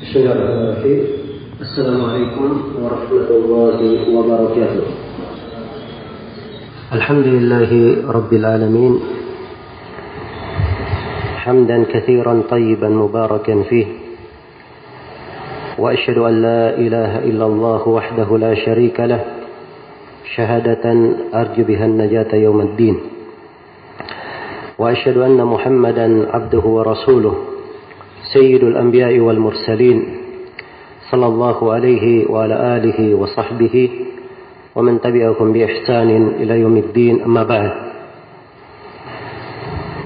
بسم الله الرحمن الرحيم. السلام عليكم ورحمة الله وبركاته. الحمد لله رب العالمين. حمدا كثيرا طيبا مباركا فيه. وأشهد أن لا إله إلا الله وحده لا شريك له. شهادة أرجو بها النجاة يوم الدين. وأشهد أن محمدا عبده ورسوله. سيد الأنبياء والمرسلين صلى الله عليه وعلى آله وصحبه ومن تبعهم بإحسان إلى يوم الدين أما بعد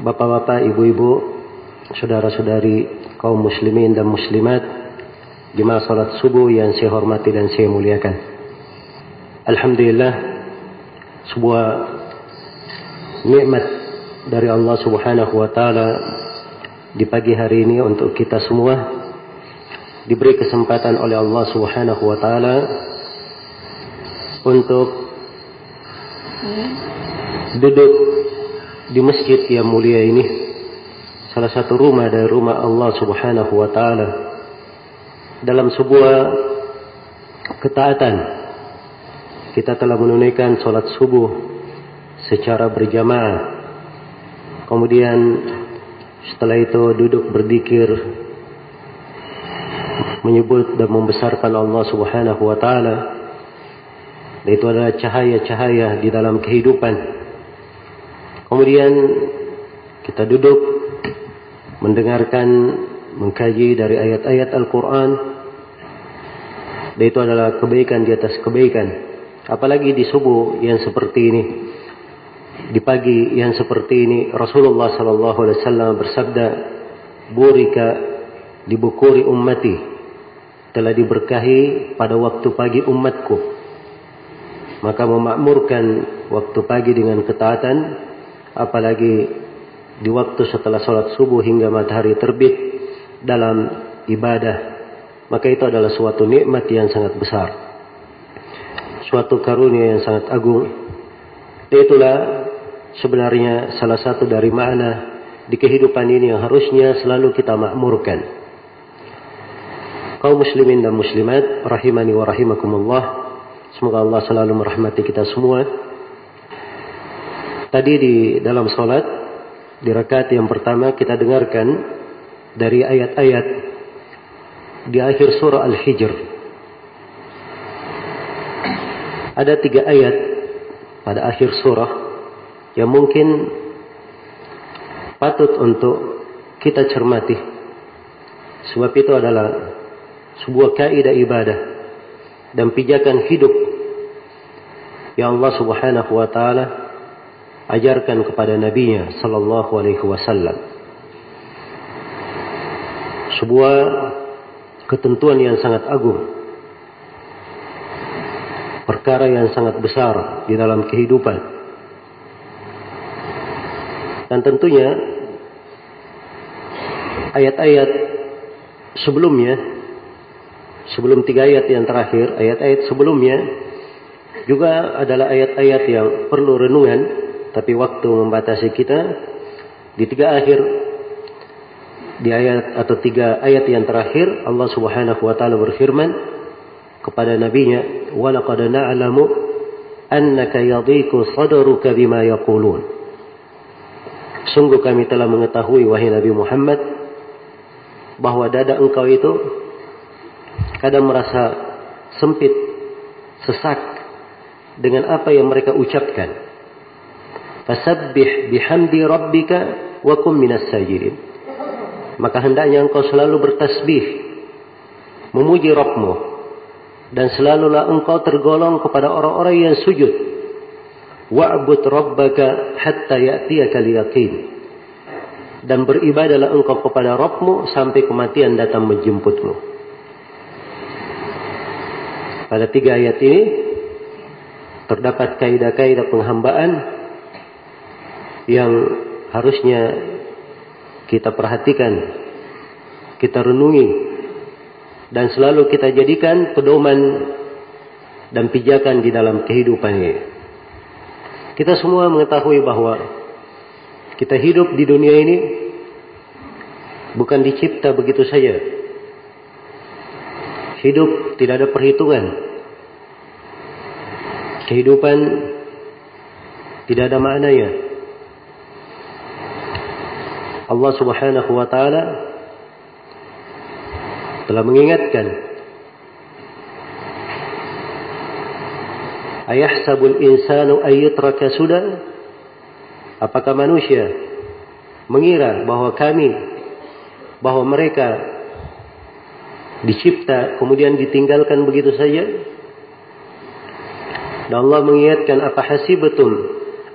Bapak-bapak, ibu-ibu, saudara-saudari kaum muslimin dan muslimat, jemaah salat subuh yang saya hormati dan saya muliakan. Alhamdulillah, sebuah nikmat dari Allah Subhanahu wa taala di pagi hari ini untuk kita semua diberi kesempatan oleh Allah Subhanahu wa taala untuk duduk di masjid yang mulia ini salah satu rumah dari rumah Allah Subhanahu wa taala dalam sebuah ketaatan. Kita telah menunaikan salat subuh secara berjamaah. Kemudian setelah itu duduk berzikir menyebut dan membesarkan Allah Subhanahu wa taala. Itu adalah cahaya-cahaya di dalam kehidupan. Kemudian kita duduk mendengarkan mengkaji dari ayat-ayat Al-Qur'an. Dan itu adalah kebaikan di atas kebaikan. Apalagi di subuh yang seperti ini di pagi yang seperti ini Rasulullah sallallahu alaihi wasallam bersabda burika dibukuri ummati telah diberkahi pada waktu pagi umatku. Maka memakmurkan waktu pagi dengan ketaatan apalagi di waktu setelah salat subuh hingga matahari terbit dalam ibadah maka itu adalah suatu nikmat yang sangat besar suatu karunia yang sangat agung. Itulah sebenarnya salah satu dari makna di kehidupan ini yang harusnya selalu kita makmurkan. Kaum muslimin dan muslimat rahimani wa rahimakumullah semoga Allah selalu merahmati kita semua. Tadi di dalam salat di rakaat yang pertama kita dengarkan dari ayat-ayat di akhir surah Al-Hijr. Ada tiga ayat pada akhir surah yang mungkin patut untuk kita cermati sebab itu adalah sebuah kaidah ibadah dan pijakan hidup yang Allah Subhanahu wa taala ajarkan kepada nabinya sallallahu alaihi wasallam. Sebuah ketentuan yang sangat agung. Perkara yang sangat besar di dalam kehidupan. Dan tentunya ayat-ayat sebelumnya sebelum tiga ayat yang terakhir, ayat-ayat sebelumnya juga adalah ayat-ayat yang perlu renungan, tapi waktu membatasi kita. Di tiga akhir, di ayat atau tiga ayat yang terakhir, Allah Subhanahu Wa Taala berfirman kepada nabinya, "Walaqad na'lamu annaka yadhiku sadruka bima yaqulun." Sungguh kami telah mengetahui wahai Nabi Muhammad bahwa dada engkau itu kadang merasa sempit, sesak dengan apa yang mereka ucapkan. Fasabbih bihamdi rabbika wa kum minas sajidin. Maka hendaknya engkau selalu bertasbih, memuji Rabbmu dan selalulah engkau tergolong kepada orang-orang yang sujud. Wa'bud rabbaka hatta ya'tiyaka yaqin. Dan beribadalah engkau kepada Rabbmu sampai kematian datang menjemputmu. Pada tiga ayat ini terdapat kaidah-kaidah penghambaan yang harusnya kita perhatikan, kita renungi dan selalu kita jadikan pedoman dan pijakan di dalam kehidupan ini. Kita semua mengetahui bahwa kita hidup di dunia ini bukan dicipta begitu saja. Hidup tidak ada perhitungan. Kehidupan tidak ada maknanya. Allah Subhanahu wa taala telah mengingatkan Ayahsabul insanu ayyutraka sudah Apakah manusia mengira bahwa kami bahwa mereka dicipta kemudian ditinggalkan begitu saja? Dan Allah mengingatkan apa hasibatum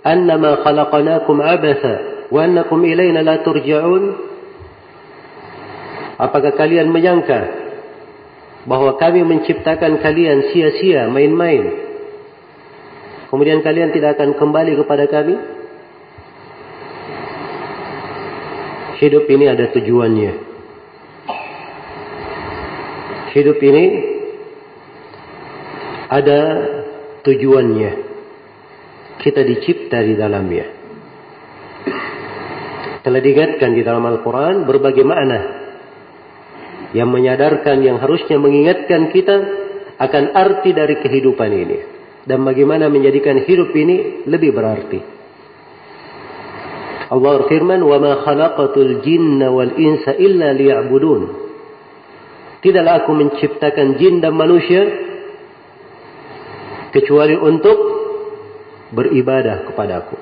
annama khalaqnakum abatha wa annakum ilaina la turja'un? Apakah kalian menyangka bahwa kami menciptakan kalian sia-sia main-main? Kemudian kalian tidak akan kembali kepada kami? Hidup ini ada tujuannya. Hidup ini ada tujuannya. Kita dicipta di dalamnya. Telah diingatkan di dalam Al-Quran berbagai makna yang menyadarkan yang harusnya mengingatkan kita akan arti dari kehidupan ini dan bagaimana menjadikan hidup ini lebih berarti. Allah berfirman, "Wa ma khalaqatul jinna wal insa illa liya'budun." Tidaklah aku menciptakan jin dan manusia kecuali untuk beribadah kepadaku.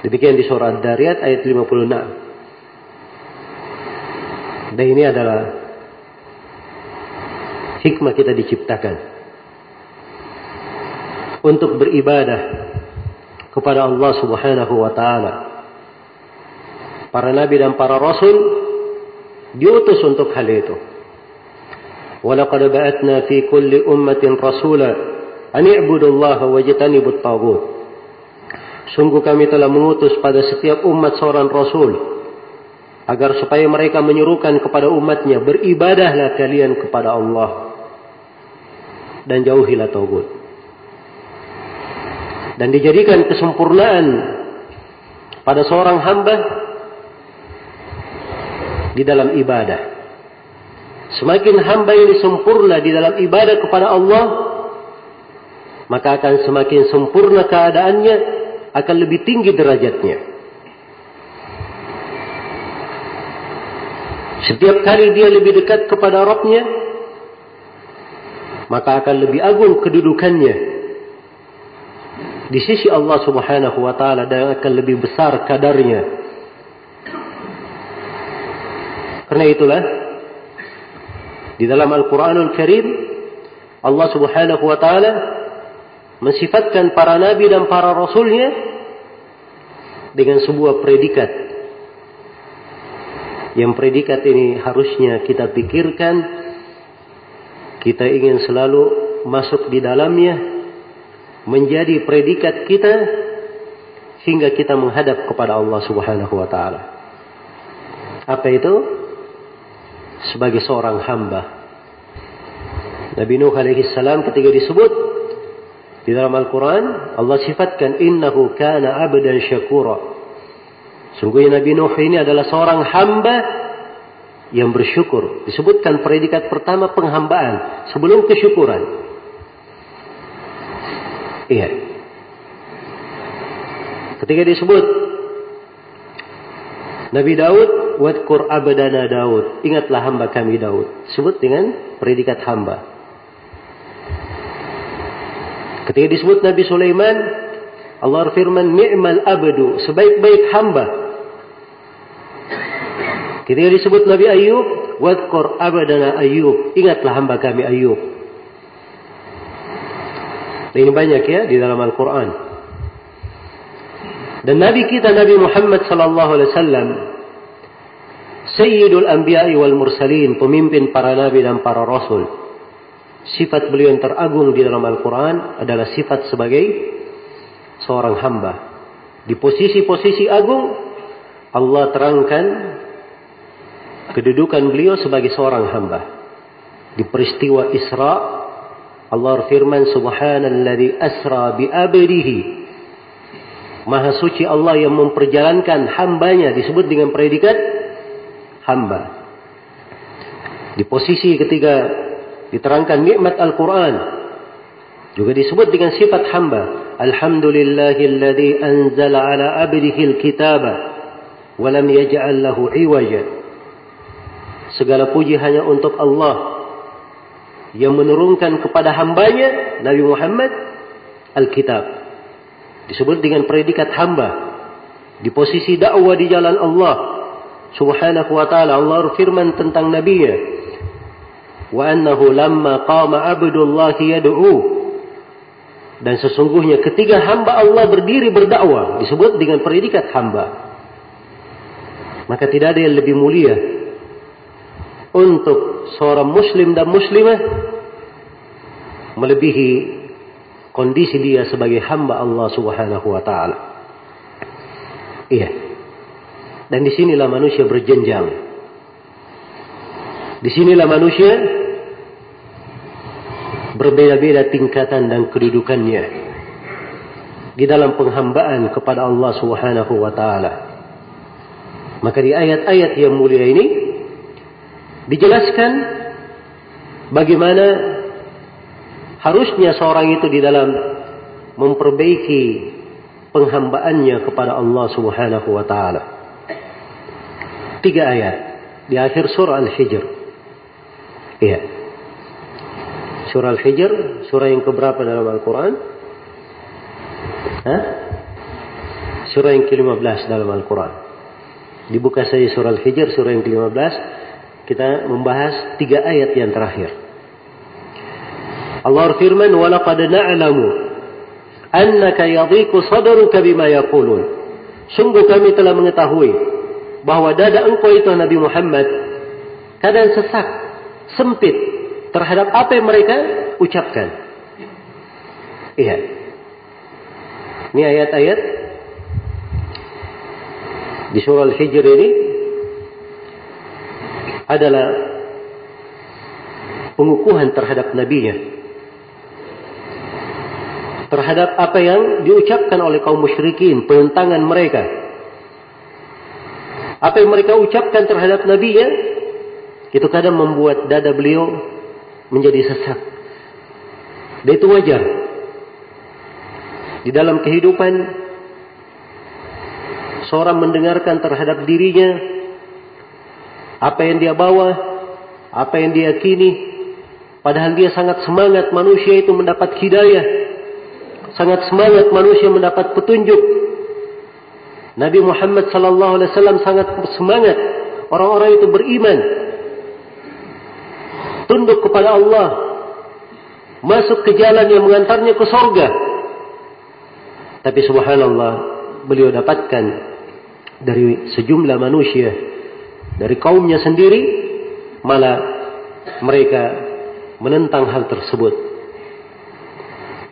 Demikian di surah Dariyat ayat 56. Dan ini adalah hikmah kita diciptakan untuk beribadah kepada Allah Subhanahu wa taala. Para nabi dan para rasul diutus untuk hal itu. Walaqad ba'atna fi kulli ummatin rasula an i'budu Allah wajtanibut tagut. Sungguh kami telah mengutus pada setiap umat seorang rasul agar supaya mereka menyuruhkan kepada umatnya beribadahlah kalian kepada Allah dan jauhilah tagut dan dijadikan kesempurnaan pada seorang hamba di dalam ibadah. Semakin hamba ini sempurna di dalam ibadah kepada Allah, maka akan semakin sempurna keadaannya, akan lebih tinggi derajatnya. Setiap kali dia lebih dekat kepada Rabbnya, maka akan lebih agung kedudukannya di sisi Allah Subhanahu wa taala dan akan lebih besar kadarnya. Karena itulah di dalam Al-Qur'anul Karim Allah Subhanahu wa taala mensifatkan para nabi dan para rasulnya dengan sebuah predikat. Yang predikat ini harusnya kita pikirkan, kita ingin selalu masuk di dalamnya menjadi predikat kita hingga kita menghadap kepada Allah Subhanahu wa taala. Apa itu? Sebagai seorang hamba. Nabi Nuh alaihi salam ketika disebut di dalam Al-Quran, Allah sifatkan innahu kana abdan syakura. Sungguhnya Nabi Nuh ini adalah seorang hamba yang bersyukur. Disebutkan predikat pertama penghambaan sebelum kesyukuran. Iya. Ketika disebut Nabi Daud, wadkur abadana Daud. Ingatlah hamba kami Daud. Sebut dengan predikat hamba. Ketika disebut Nabi Sulaiman, Allah firman ni'mal abdu, sebaik-baik hamba. Ketika disebut Nabi Ayub, wadkur abadana Ayub. Ingatlah hamba kami Ayub. Ini banyak ya di dalam Al-Quran. Dan Nabi kita Nabi Muhammad sallallahu alaihi wasallam Sayyidul Anbiya'i wal Mursalin, pemimpin para nabi dan para rasul. Sifat beliau yang teragung di dalam Al-Quran adalah sifat sebagai seorang hamba. Di posisi-posisi agung, Allah terangkan kedudukan beliau sebagai seorang hamba. Di peristiwa Isra Allah berfirman subhanalladzi asra bi abdihi Maha suci Allah yang memperjalankan hambanya disebut dengan predikat hamba. Di posisi ketika diterangkan nikmat Al-Quran. Juga disebut dengan sifat hamba. Alhamdulillahilladzi anzala ala abdihi al-kitaba. Walam yaj'al lahu iwaja. Segala puji hanya untuk Allah. Yang menurunkan kepada hambanya, Nabi Muhammad, Al-Kitab. Disebut dengan predikat hamba. Di posisi dakwah di jalan Allah. Subhanahu wa ta'ala. Allah firman tentang Nabinya wa annahu lamma qama abdullah yad'u dan sesungguhnya ketika hamba Allah berdiri berdakwah disebut dengan predikat hamba maka tidak ada yang lebih mulia untuk seorang muslim dan muslimah melebihi kondisi dia sebagai hamba Allah Subhanahu wa taala. Iya. Dan di sinilah manusia berjenjang. Di sinilah manusia berbeda-beda tingkatan dan kedudukannya di dalam penghambaan kepada Allah Subhanahu wa taala. Maka di ayat-ayat yang mulia ini dijelaskan bagaimana harusnya seorang itu di dalam memperbaiki penghambaannya kepada Allah Subhanahu wa taala. Tiga ayat di akhir surah Al-Hijr. Iya. Surah Al-Hijr, surah yang keberapa dalam Al-Quran? Hah? Surah yang ke-15 dalam Al-Quran. Dibuka saja surah Al-Hijr, surah yang ke-15 kita membahas tiga ayat yang terakhir. Allah firman, وَلَقَدْ نَعْلَمُ أَنَّكَ يَضِيكُ صَدَرُكَ بِمَا يَقُولُونَ Sungguh kami telah mengetahui bahwa dada engkau itu Nabi Muhammad kadang sesak, sempit terhadap apa yang mereka ucapkan. Iya. Ini ayat-ayat di surah Al-Hijr ini adalah pengukuhan terhadap nabinya. Terhadap apa yang diucapkan oleh kaum musyrikin, penentangan mereka. Apa yang mereka ucapkan terhadap nabinya, itu kadang membuat dada beliau menjadi sesak. Dan itu wajar. Di dalam kehidupan seorang mendengarkan terhadap dirinya apa yang dia bawa, apa yang dia kini, padahal dia sangat semangat manusia itu mendapat hidayah. Sangat semangat manusia mendapat petunjuk. Nabi Muhammad sallallahu alaihi wasallam sangat semangat orang-orang itu beriman tunduk kepada Allah, masuk ke jalan yang mengantarnya ke sorga. Tapi subhanallah, beliau dapatkan dari sejumlah manusia, dari kaumnya sendiri, malah mereka menentang hal tersebut.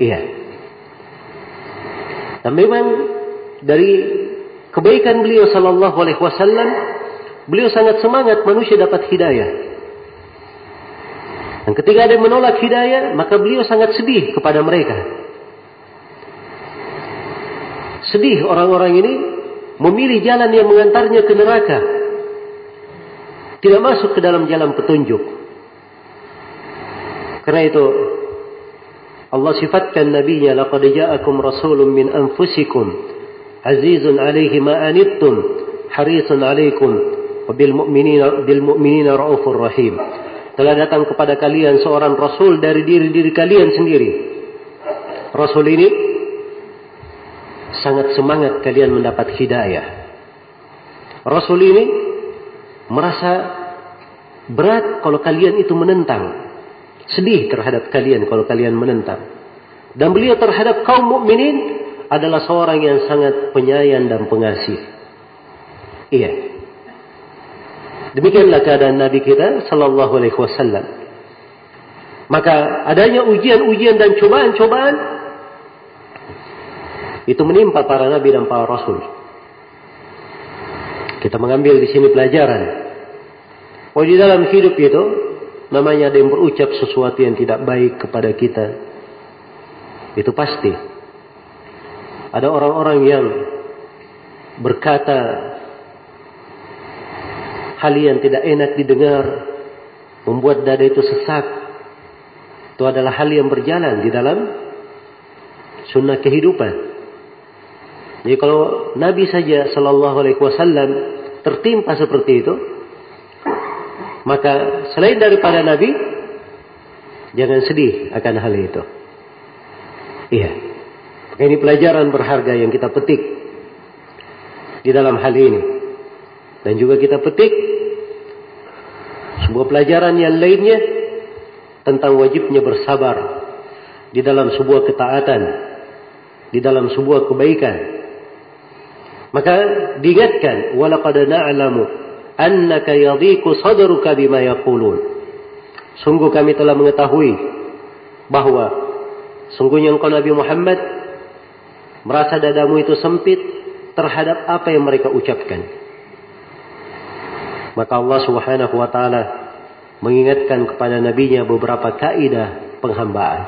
Iya. Dan memang dari kebaikan beliau sallallahu alaihi wasallam, beliau sangat semangat manusia dapat hidayah. Dan ketika ada yang menolak hidayah, maka beliau sangat sedih kepada mereka. Sedih orang-orang ini memilih jalan yang mengantarnya ke neraka. Tidak masuk ke dalam jalan petunjuk. Karena itu Allah sifatkan nabinya laqad ja'akum rasulun min anfusikum azizun 'alaihi ma anittum harisun 'alaikum wa bil mu'minina bil mu'minina raufur rahim telah datang kepada kalian seorang rasul dari diri-diri kalian sendiri. Rasul ini sangat semangat kalian mendapat hidayah. Rasul ini merasa berat kalau kalian itu menentang. Sedih terhadap kalian kalau kalian menentang. Dan beliau terhadap kaum mukminin adalah seorang yang sangat penyayang dan pengasih. Iya. Demikianlah keadaan Nabi kita sallallahu alaihi wasallam. Maka adanya ujian-ujian dan cobaan-cobaan itu menimpa para nabi dan para rasul. Kita mengambil di sini pelajaran. Oh di dalam hidup itu namanya ada yang berucap sesuatu yang tidak baik kepada kita. Itu pasti. Ada orang-orang yang berkata hal yang tidak enak didengar membuat dada itu sesak. Itu adalah hal yang berjalan di dalam sunnah kehidupan. Jadi kalau Nabi saja Shallallahu Alaihi Wasallam tertimpa seperti itu, maka selain daripada Nabi, jangan sedih akan hal itu. Iya. Ini pelajaran berharga yang kita petik di dalam hal ini. Dan juga kita petik sebuah pelajaran yang lainnya tentang wajibnya bersabar di dalam sebuah ketaatan, di dalam sebuah kebaikan. Maka diingatkan, walaqad na'lamu annaka yadhiku sadruka bima yaqulun. Sungguh kami telah mengetahui bahwa sungguhnya engkau Nabi Muhammad merasa dadamu itu sempit terhadap apa yang mereka ucapkan. Maka Allah Subhanahu wa taala mengingatkan kepada nabinya beberapa kaidah penghambaan.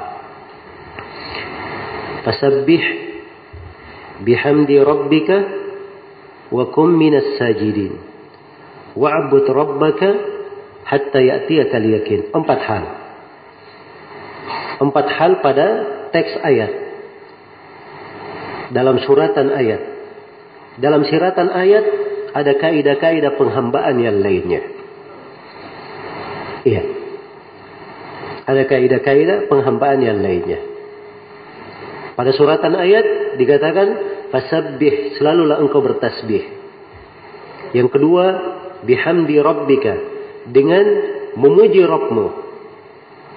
Fasabbih bihamdi rabbika kum minas sajidin. Wa'bud rabbaka hatta ya'tiyaka yakin. Empat hal. Empat hal pada teks ayat. Dalam suratan ayat. Dalam siratan ayat ada kaidah-kaidah penghambaan yang lainnya. Iya. Ada kaidah-kaidah penghambaan yang lainnya. Pada suratan ayat dikatakan fasabbih selalulah engkau bertasbih. Yang kedua bihamdi rabbika dengan memuji Rabbmu.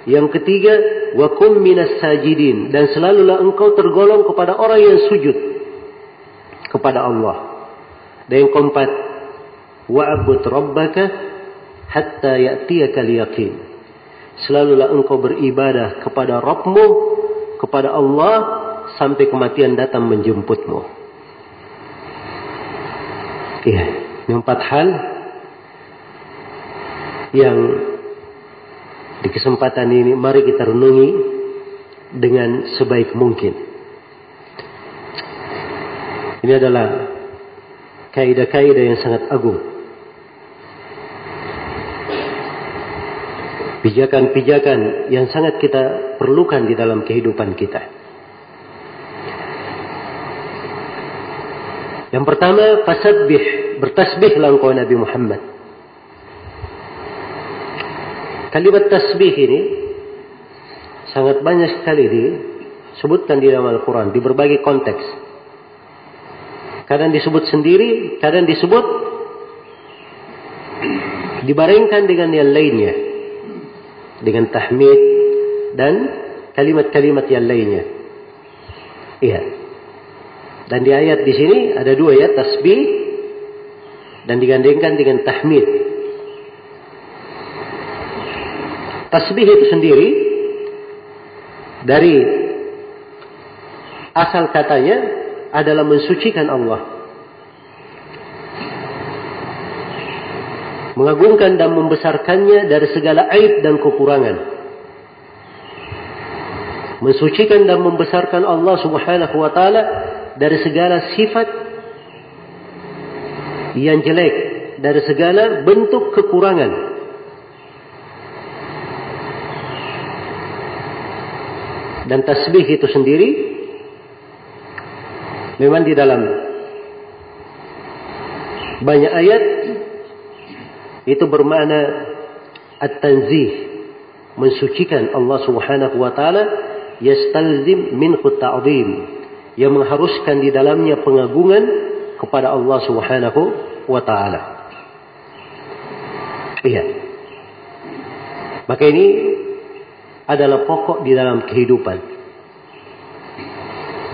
Yang ketiga wa kum minas sajidin dan selalulah engkau tergolong kepada orang yang sujud kepada Allah. Dan yang keempat, wa'bud rabbaka hatta ya'tiyaka yakin. Selalulah engkau beribadah kepada Rabbmu, kepada Allah sampai kematian datang menjemputmu. Iya, ini empat hal yang di kesempatan ini mari kita renungi dengan sebaik mungkin. Ini adalah kaidah-kaidah yang sangat agung. Pijakan-pijakan yang sangat kita perlukan di dalam kehidupan kita. Yang pertama, fasabbih, bertasbihlah engkau Nabi Muhammad. Kalimat tasbih ini sangat banyak sekali disebutkan di dalam Al-Quran di berbagai konteks kadang disebut sendiri, kadang disebut dibarengkan dengan yang lainnya. Dengan tahmid dan kalimat-kalimat yang lainnya. Iya. Dan di ayat di sini ada dua ya, tasbih dan digandengkan dengan tahmid. Tasbih itu sendiri dari asal katanya adalah mensucikan Allah. Mengagungkan dan membesarkannya dari segala aib dan kekurangan. Mensucikan dan membesarkan Allah subhanahu wa ta'ala dari segala sifat yang jelek. Dari segala bentuk kekurangan. Dan tasbih itu sendiri Memang di dalam banyak ayat itu bermakna at-tanzih mensucikan Allah Subhanahu wa taala yastalzim minhu ta'zim yang mengharuskan di dalamnya pengagungan kepada Allah Subhanahu wa taala. Iya. Maka ini adalah pokok di dalam kehidupan.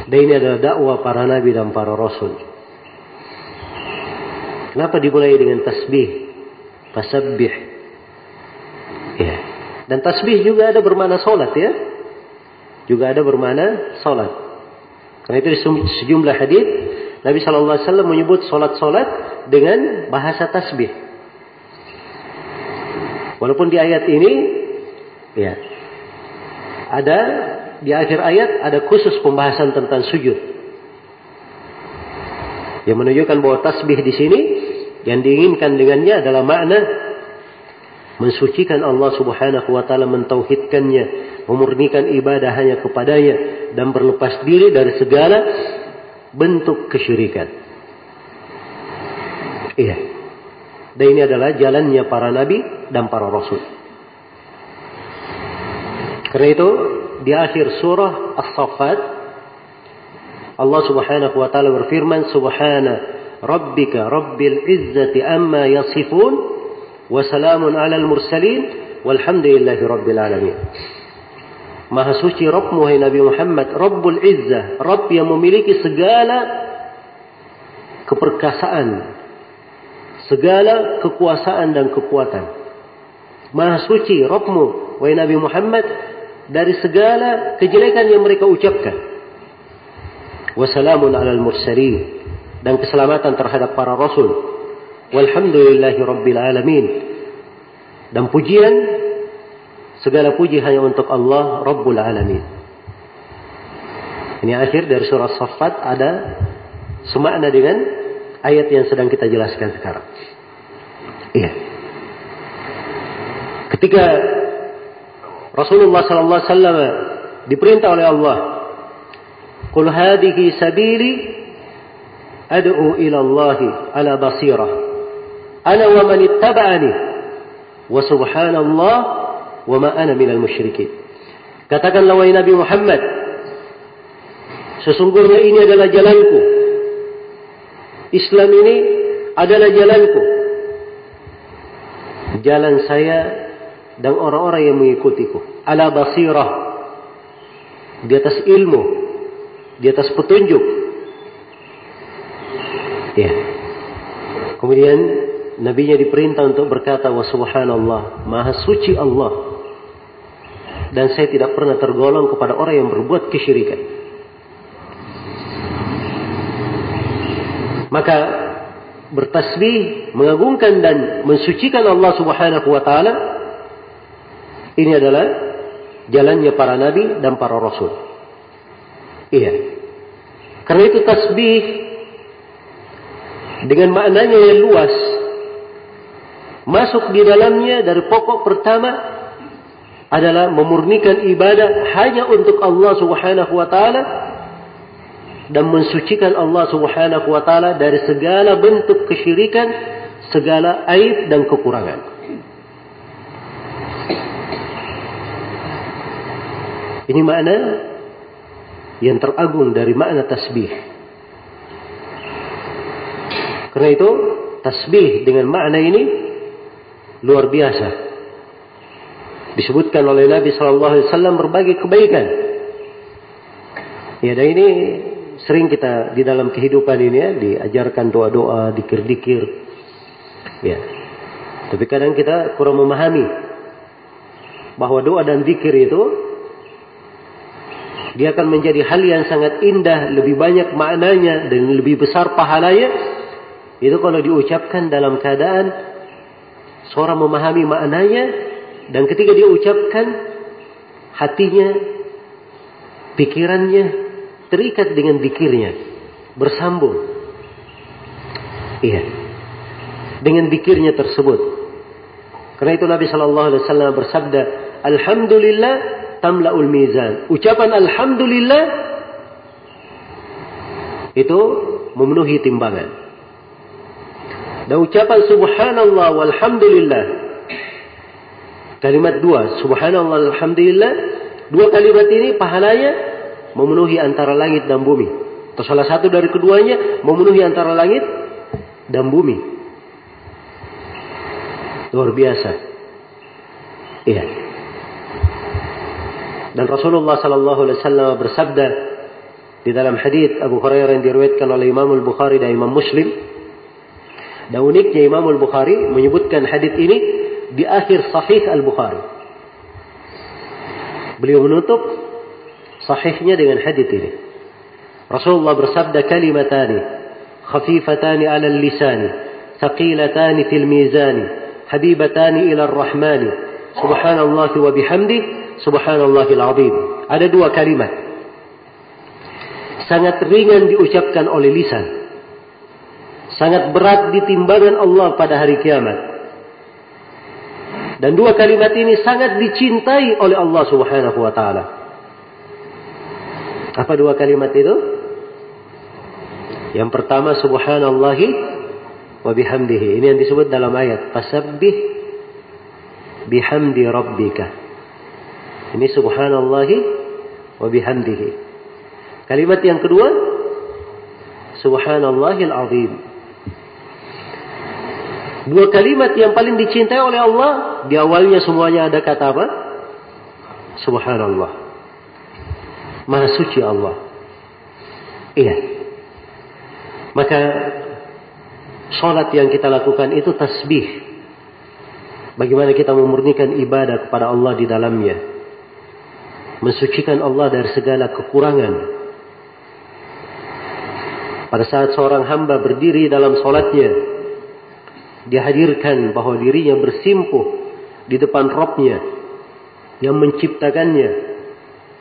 Dan ini adalah dakwah para nabi dan para rasul. Kenapa dimulai dengan tasbih? Fasabbih. Ya. Dan tasbih juga ada bermakna solat ya. Juga ada bermakna solat. Karena itu di sejumlah hadis Nabi Shallallahu Alaihi Wasallam menyebut solat-solat dengan bahasa tasbih. Walaupun di ayat ini, ya, ada di akhir ayat ada khusus pembahasan tentang sujud. Yang menunjukkan bahwa tasbih di sini yang diinginkan dengannya adalah makna mensucikan Allah Subhanahu wa taala, mentauhidkannya, memurnikan ibadah hanya kepadanya dan berlepas diri dari segala bentuk kesyirikan. Iya. Dan ini adalah jalannya para nabi dan para rasul. Karena itu di akhir surah As-Saffat Allah Subhanahu wa taala berfirman subhana rabbika rabbil izzati amma yasifun wa salamun alal mursalin walhamdulillahi rabbil alamin. Maha suci Rabbmu hai Nabi Muhammad Rabbul Izzah Rabb yang memiliki segala keperkasaan segala kekuasaan dan kekuatan. Maha suci Rabbmu wahai Nabi Muhammad dari segala kejelekan yang mereka ucapkan. Wassalamun alal mursalin. Dan keselamatan terhadap para rasul. Walhamdulillahi Rabbil Alamin. Dan pujian, segala puji hanya untuk Allah Rabbul Alamin. Ini akhir dari surah Safat ada semakna dengan ayat yang sedang kita jelaskan sekarang. Iya. Ketika Rasulullah sallallahu alaihi wasallam diperintah oleh Allah, "Qul hadhihi sabili ad'u ila Allah ala basirah." ana wa man ittaba'ani wa subhanallah wa ma ana minal musyrikin. Katakanlah wahai Nabi Muhammad, sesungguhnya ini adalah jalanku. Islam ini adalah jalanku. Jalan saya dan orang-orang yang mengikutiku. Ala basirah. Di atas ilmu. Di atas petunjuk. Ya. Kemudian Nabinya diperintah untuk berkata wa subhanallah, maha suci Allah. Dan saya tidak pernah tergolong kepada orang yang berbuat kesyirikan. Maka bertasbih, mengagungkan dan mensucikan Allah Subhanahu wa taala ini adalah jalannya para nabi dan para rasul. Iya. Karena itu tasbih dengan maknanya yang luas Masuk di dalamnya dari pokok pertama adalah memurnikan ibadah hanya untuk Allah Subhanahu wa taala dan mensucikan Allah Subhanahu wa taala dari segala bentuk kesyirikan, segala aib dan kekurangan. Ini makna yang teragung dari makna tasbih. Karena itu tasbih dengan makna ini luar biasa. Disebutkan oleh Nabi Shallallahu Alaihi Wasallam berbagai kebaikan. Ya, dan ini sering kita di dalam kehidupan ini ya diajarkan doa-doa, dikir-dikir. Ya. Tapi kadang kita kurang memahami bahwa doa dan zikir itu dia akan menjadi hal yang sangat indah, lebih banyak maknanya dan lebih besar pahalanya itu kalau diucapkan dalam keadaan seorang memahami maknanya dan ketika dia ucapkan hatinya, pikirannya terikat dengan dikirnya, bersambung. Iya. Dengan dikirnya tersebut. Karena itu Nabi Shallallahu Alaihi Wasallam bersabda, Alhamdulillah tamlaul mizan. Ucapan Alhamdulillah itu memenuhi timbangan. Dan ucapan subhanallah walhamdulillah. Kalimat dua, subhanallah walhamdulillah. Dua kalimat ini pahalanya memenuhi antara langit dan bumi. Atau salah satu dari keduanya memenuhi antara langit dan bumi. Luar biasa. Iya. Dan Rasulullah sallallahu alaihi wasallam bersabda di dalam hadis Abu Hurairah yang diriwayatkan oleh Imam Al-Bukhari dan Imam Muslim dan uniknya Imam Al-Bukhari menyebutkan hadis ini di akhir Sahih Al-Bukhari. Beliau menutup sahihnya dengan hadis ini. Rasulullah bersabda kalimatani khafifatani 'ala al-lisani thaqilatani fil mizani habibatani ila ar-rahmani subhanallah wa bihamdi subhanallahil azim. Ada dua kalimat sangat ringan diucapkan oleh lisan sangat berat di timbangan Allah pada hari kiamat. Dan dua kalimat ini sangat dicintai oleh Allah Subhanahu wa taala. Apa dua kalimat itu? Yang pertama subhanallahi wa bihamdihi. Ini yang disebut dalam ayat fasabbih bihamdi rabbika. Ini subhanallahi wa bihamdihi. Kalimat yang kedua subhanallahil azim. Dua kalimat yang paling dicintai oleh Allah, di awalnya semuanya ada kata apa? Subhanallah. Maha suci Allah. Iya. Maka sholat yang kita lakukan itu tasbih. Bagaimana kita memurnikan ibadah kepada Allah di dalamnya. Mensucikan Allah dari segala kekurangan. Pada saat seorang hamba berdiri dalam sholatnya, dihadirkan bahwa dirinya bersimpuh di depan Robnya yang menciptakannya,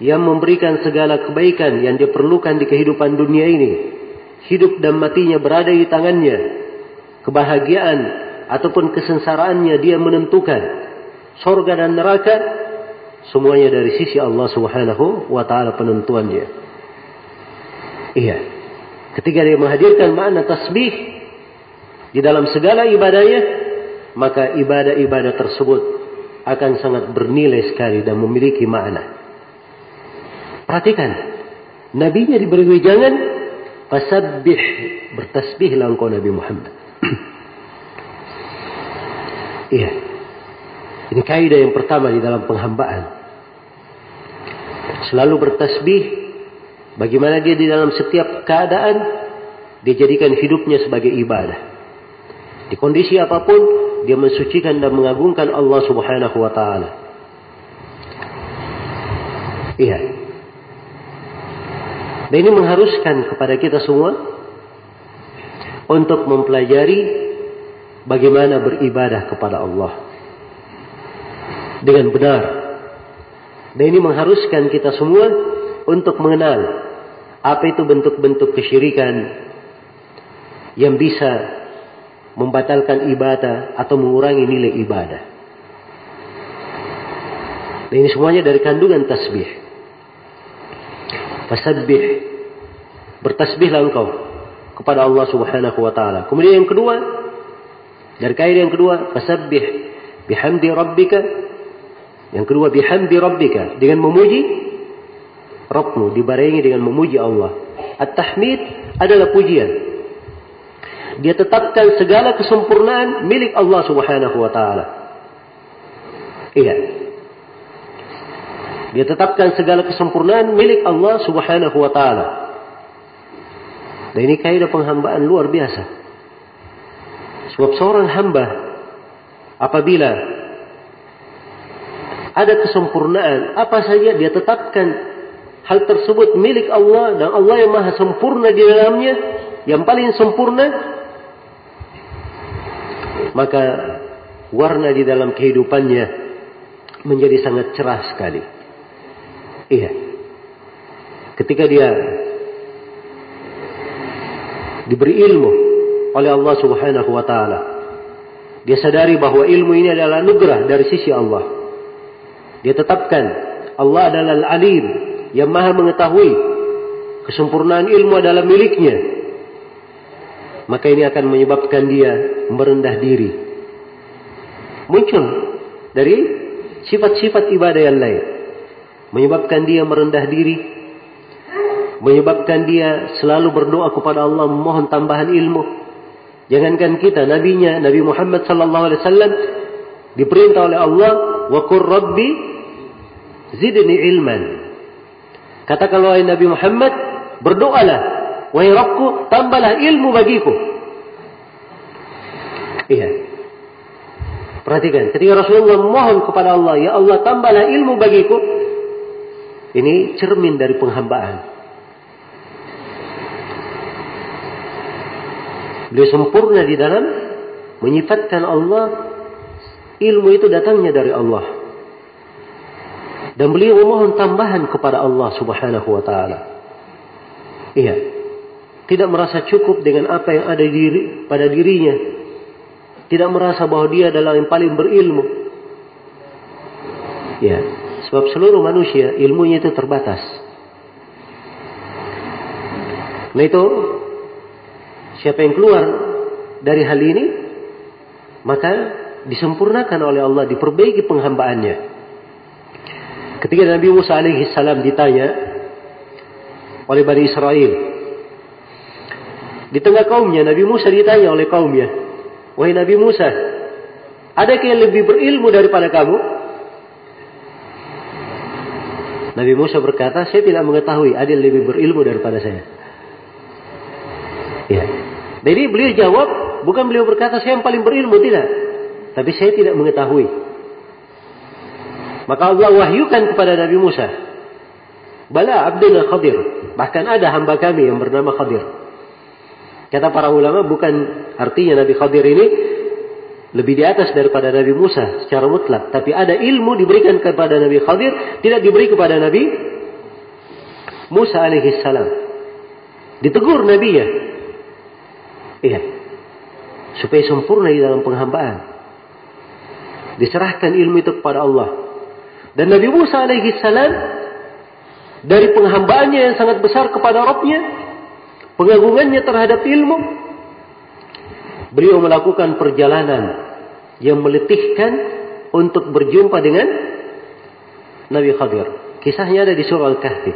yang memberikan segala kebaikan yang dia perlukan di kehidupan dunia ini. Hidup dan matinya berada di tangannya. Kebahagiaan ataupun kesensaraannya dia menentukan. Sorga dan neraka semuanya dari sisi Allah Subhanahu wa taala penentuannya. Iya. Ketika dia menghadirkan makna tasbih di dalam segala ibadahnya, maka ibadah-ibadah tersebut akan sangat bernilai sekali dan memiliki makna. Perhatikan, nabinya diberi wejangan fasabbih bertasbihlah engkau Nabi Muhammad. iya. Ini kaidah yang pertama di dalam penghambaan. Selalu bertasbih bagaimana dia di dalam setiap keadaan dijadikan hidupnya sebagai ibadah. Di kondisi apa pun, dia mensucikan dan mengagungkan Allah Subhanahu wa taala. Iya. Dan ini mengharuskan kepada kita semua untuk mempelajari bagaimana beribadah kepada Allah dengan benar. Dan ini mengharuskan kita semua untuk mengenal apa itu bentuk-bentuk kesyirikan yang bisa membatalkan ibadah atau mengurangi nilai ibadah. Dan ini semuanya dari kandungan tasbih. Fasabbih. Bertasbihlah engkau kepada Allah Subhanahu wa taala. Kemudian yang kedua, dari kaidah yang kedua, fasabbih bihamdi rabbika. Yang kedua bihamdi rabbika dengan memuji Rabbmu dibarengi dengan memuji Allah. At-tahmid adalah pujian. Dia tetapkan segala kesempurnaan milik Allah Subhanahu wa taala. Iya. Dia tetapkan segala kesempurnaan milik Allah Subhanahu wa taala. Dan ini kaidah penghambaan luar biasa. Sebab seorang hamba apabila ada kesempurnaan, apa saja dia tetapkan hal tersebut milik Allah dan Allah yang maha sempurna di dalamnya, yang paling sempurna maka warna di dalam kehidupannya menjadi sangat cerah sekali. Iya. Ketika dia diberi ilmu oleh Allah Subhanahu wa taala, dia sadari bahwa ilmu ini adalah nugrah dari sisi Allah. Dia tetapkan Allah adalah Al-Alim yang Maha mengetahui kesempurnaan ilmu adalah miliknya maka ini akan menyebabkan dia merendah diri. Muncul dari sifat-sifat ibadah yang lain. Menyebabkan dia merendah diri. Menyebabkan dia selalu berdoa kepada Allah memohon tambahan ilmu. Jangankan kita, nabinya, Nabi Muhammad sallallahu alaihi wasallam diperintah oleh Allah, "Wa qur rabbi zidni ilman." Katakan wahai Nabi Muhammad, berdoalah Wahai Rabbku, tambahlah ilmu bagiku. Iya. Perhatikan, ketika Rasulullah mohon kepada Allah, Ya Allah tambahlah ilmu bagiku. Ini cermin dari penghambaan. Beliau sempurna di dalam menyifatkan Allah. Ilmu itu datangnya dari Allah. Dan beliau memohon tambahan kepada Allah subhanahu wa ta'ala. Iya tidak merasa cukup dengan apa yang ada diri, pada dirinya, tidak merasa bahwa dia adalah yang paling berilmu, Ya, sebab seluruh manusia ilmunya itu terbatas. Nah itu siapa yang keluar dari hal ini maka disempurnakan oleh Allah, diperbaiki penghambaannya. Ketika Nabi Musa alaihi salam ditanya oleh Bani Israel, di tengah kaumnya Nabi Musa ditanya oleh kaumnya, "Wahai Nabi Musa, adakah yang lebih berilmu daripada kamu?" Nabi Musa berkata, "Saya tidak mengetahui ada yang lebih berilmu daripada saya." Ya. Jadi beliau jawab, bukan beliau berkata saya yang paling berilmu tidak. Tapi saya tidak mengetahui. Maka Allah wahyukan kepada Nabi Musa. Bala abdul Khadir. Bahkan ada hamba kami yang bernama Khadir. Kata para ulama bukan artinya Nabi Khadir ini lebih di atas daripada Nabi Musa secara mutlak. Tapi ada ilmu diberikan kepada Nabi Khadir. Tidak diberi kepada Nabi Musa alaihi salam. Ditegur Nabi ya. Iya. Supaya sempurna di dalam penghambaan. Diserahkan ilmu itu kepada Allah. Dan Nabi Musa alaihi salam dari penghambaannya yang sangat besar kepada Rabbnya, pengagungannya terhadap ilmu, beliau melakukan perjalanan yang meletihkan untuk berjumpa dengan Nabi Khadir. Kisahnya ada di surah Al-Kahfi.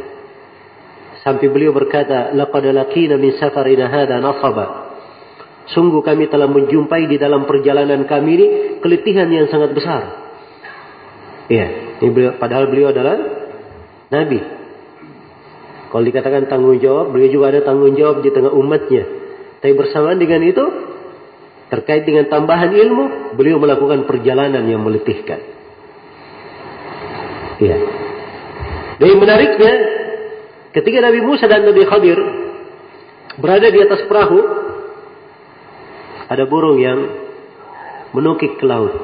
Sampai beliau berkata, "Laqad laqina min safarina hadha nasaba." Sungguh kami telah menjumpai di dalam perjalanan kami ini keletihan yang sangat besar. Iya, ini beliau, padahal beliau adalah nabi. Kalau dikatakan tanggung jawab, beliau juga ada tanggung jawab di tengah umatnya. Tapi bersamaan dengan itu, terkait dengan tambahan ilmu, beliau melakukan perjalanan yang meletihkan. Iya. Dan menariknya, ketika Nabi Musa dan Nabi Khadir berada di atas perahu, ada burung yang menukik ke laut.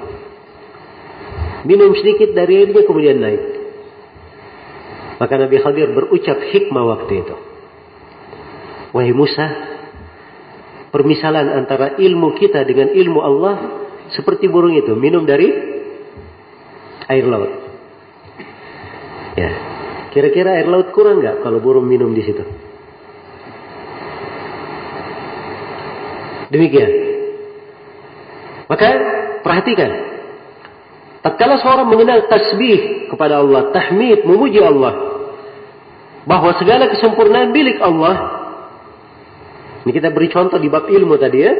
Minum sedikit dari airnya kemudian naik. Maka Nabi Khadir berucap hikmah waktu itu. Wahai Musa, permisalan antara ilmu kita dengan ilmu Allah seperti burung itu minum dari air laut. Ya, kira-kira air laut kurang nggak kalau burung minum di situ? Demikian. Maka perhatikan. Tatkala seorang mengenal tasbih kepada Allah, tahmid, memuji Allah, bahwa segala kesempurnaan milik Allah. Ini kita beri contoh di bab ilmu tadi ya.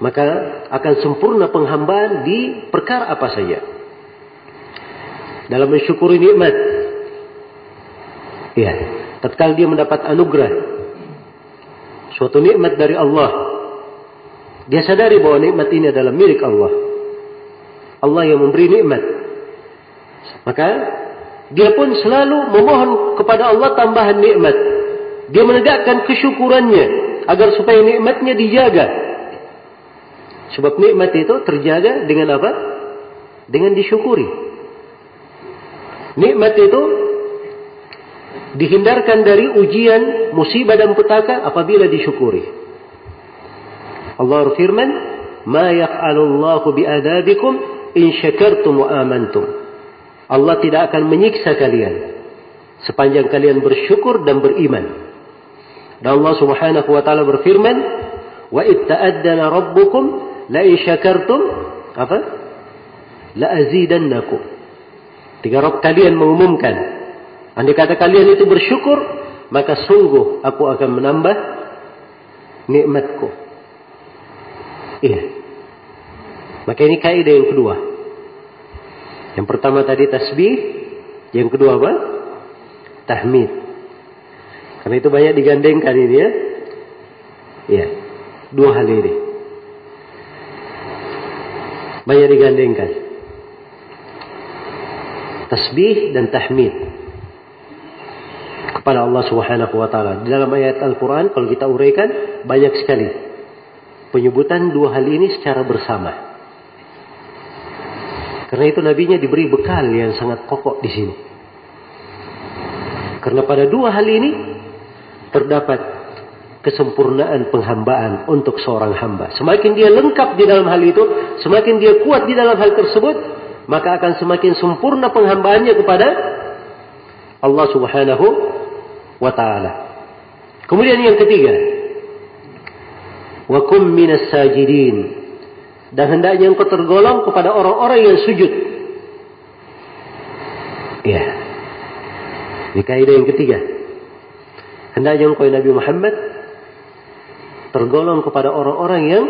Maka akan sempurna penghambaan di perkara apa saja. Dalam mensyukuri nikmat. Ya, tatkala dia mendapat anugerah suatu nikmat dari Allah dia sadari bahwa nikmat ini adalah milik Allah. Allah yang memberi nikmat. Maka dia pun selalu memohon kepada Allah tambahan nikmat. Dia menegakkan kesyukurannya agar supaya nikmatnya dijaga. Sebab nikmat itu terjaga dengan apa? Dengan disyukuri. Nikmat itu dihindarkan dari ujian, musibah dan petaka apabila disyukuri. Allah berfirman, "Ma yaf'alullahu bi'adabikum in syakartum wa amantum." Allah tidak akan menyiksa kalian sepanjang kalian bersyukur dan beriman. Dan Allah Subhanahu wa taala berfirman, "Wa itta'addana rabbukum la in syakartum apa? La azidannakum." Tiga Rabb kalian mengumumkan, andai kata kalian itu bersyukur, maka sungguh aku akan menambah nikmatku. Iya. Maka ini kaidah yang kedua. Yang pertama tadi tasbih, yang kedua apa? Tahmid. Karena itu banyak digandengkan ini ya. Iya. Dua hal ini. Banyak digandengkan. Tasbih dan tahmid kepada Allah Subhanahu wa taala. Di dalam ayat Al-Qur'an kalau kita uraikan banyak sekali penyebutan dua hal ini secara bersama. Karena itu nabinya diberi bekal yang sangat kokoh di sini. Karena pada dua hal ini terdapat kesempurnaan penghambaan untuk seorang hamba. Semakin dia lengkap di dalam hal itu, semakin dia kuat di dalam hal tersebut, maka akan semakin sempurna penghambaannya kepada Allah Subhanahu wa taala. Kemudian yang ketiga, wa kum minas sajidin. Dan hendaknya engkau tergolong kepada orang-orang yang sujud. Ya. Ini kaidah yang ketiga. Hendaknya engkau Nabi Muhammad tergolong kepada orang-orang yang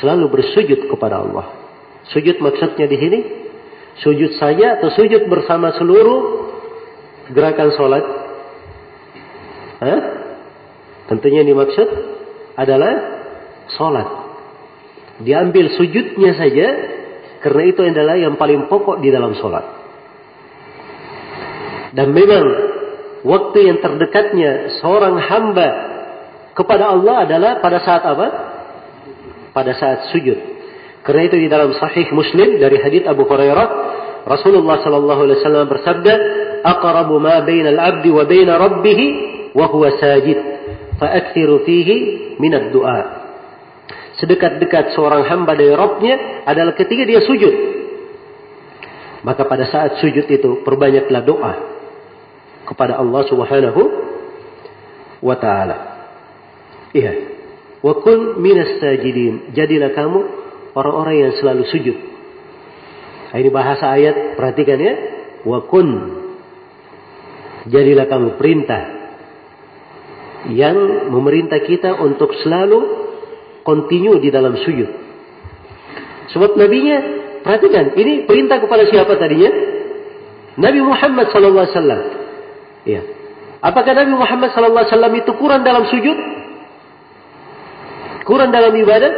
selalu bersujud kepada Allah. Sujud maksudnya di sini sujud saja atau sujud bersama seluruh gerakan sholat? Hah? Tentunya yang dimaksud adalah sholat. Diambil sujudnya saja karena itu adalah yang paling pokok di dalam sholat. Dan memang waktu yang terdekatnya seorang hamba kepada Allah adalah pada saat apa? Pada saat sujud. Karena itu di dalam Sahih Muslim dari hadits Abu Hurairah, Rasulullah Sallallahu Alaihi Wasallam bersabda, "Aqrabu ma bainal abdi wa baina rabbih wa huwa sajid, fa'akthiru fihi min ad-du'a." Sedekat-dekat seorang hamba dari Rabbnya adalah ketika dia sujud. Maka pada saat sujud itu perbanyaklah doa kepada Allah Subhanahu wa taala. Iya. Wa kun minas sajidin. Jadilah kamu orang-orang yang selalu sujud. Nah, ini bahasa ayat, perhatikan ya. Wa kun. Jadilah kamu perintah yang memerintah kita untuk selalu kontinu di dalam sujud. Sebab nabinya, perhatikan, ini perintah kepada siapa tadinya? Nabi Muhammad wasallam. Ya. Apakah Nabi Muhammad wasallam itu kurang dalam sujud? Kurang dalam ibadah?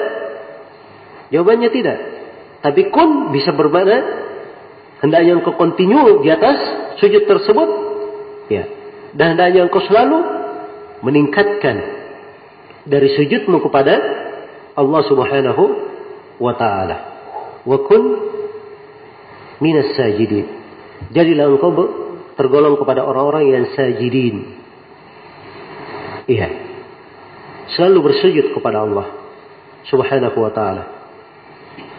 Jawabannya tidak. Tapi kun bisa bermakna hendaknya engkau kontinu di atas sujud tersebut. Ya. Dan hendaknya engkau selalu meningkatkan dari sujudmu kepada Allah Subhanahu wa taala. Wa kun minas sajidin. Jadilah engkau tergolong kepada orang-orang yang sajidin. Iya. Selalu bersujud kepada Allah Subhanahu wa taala.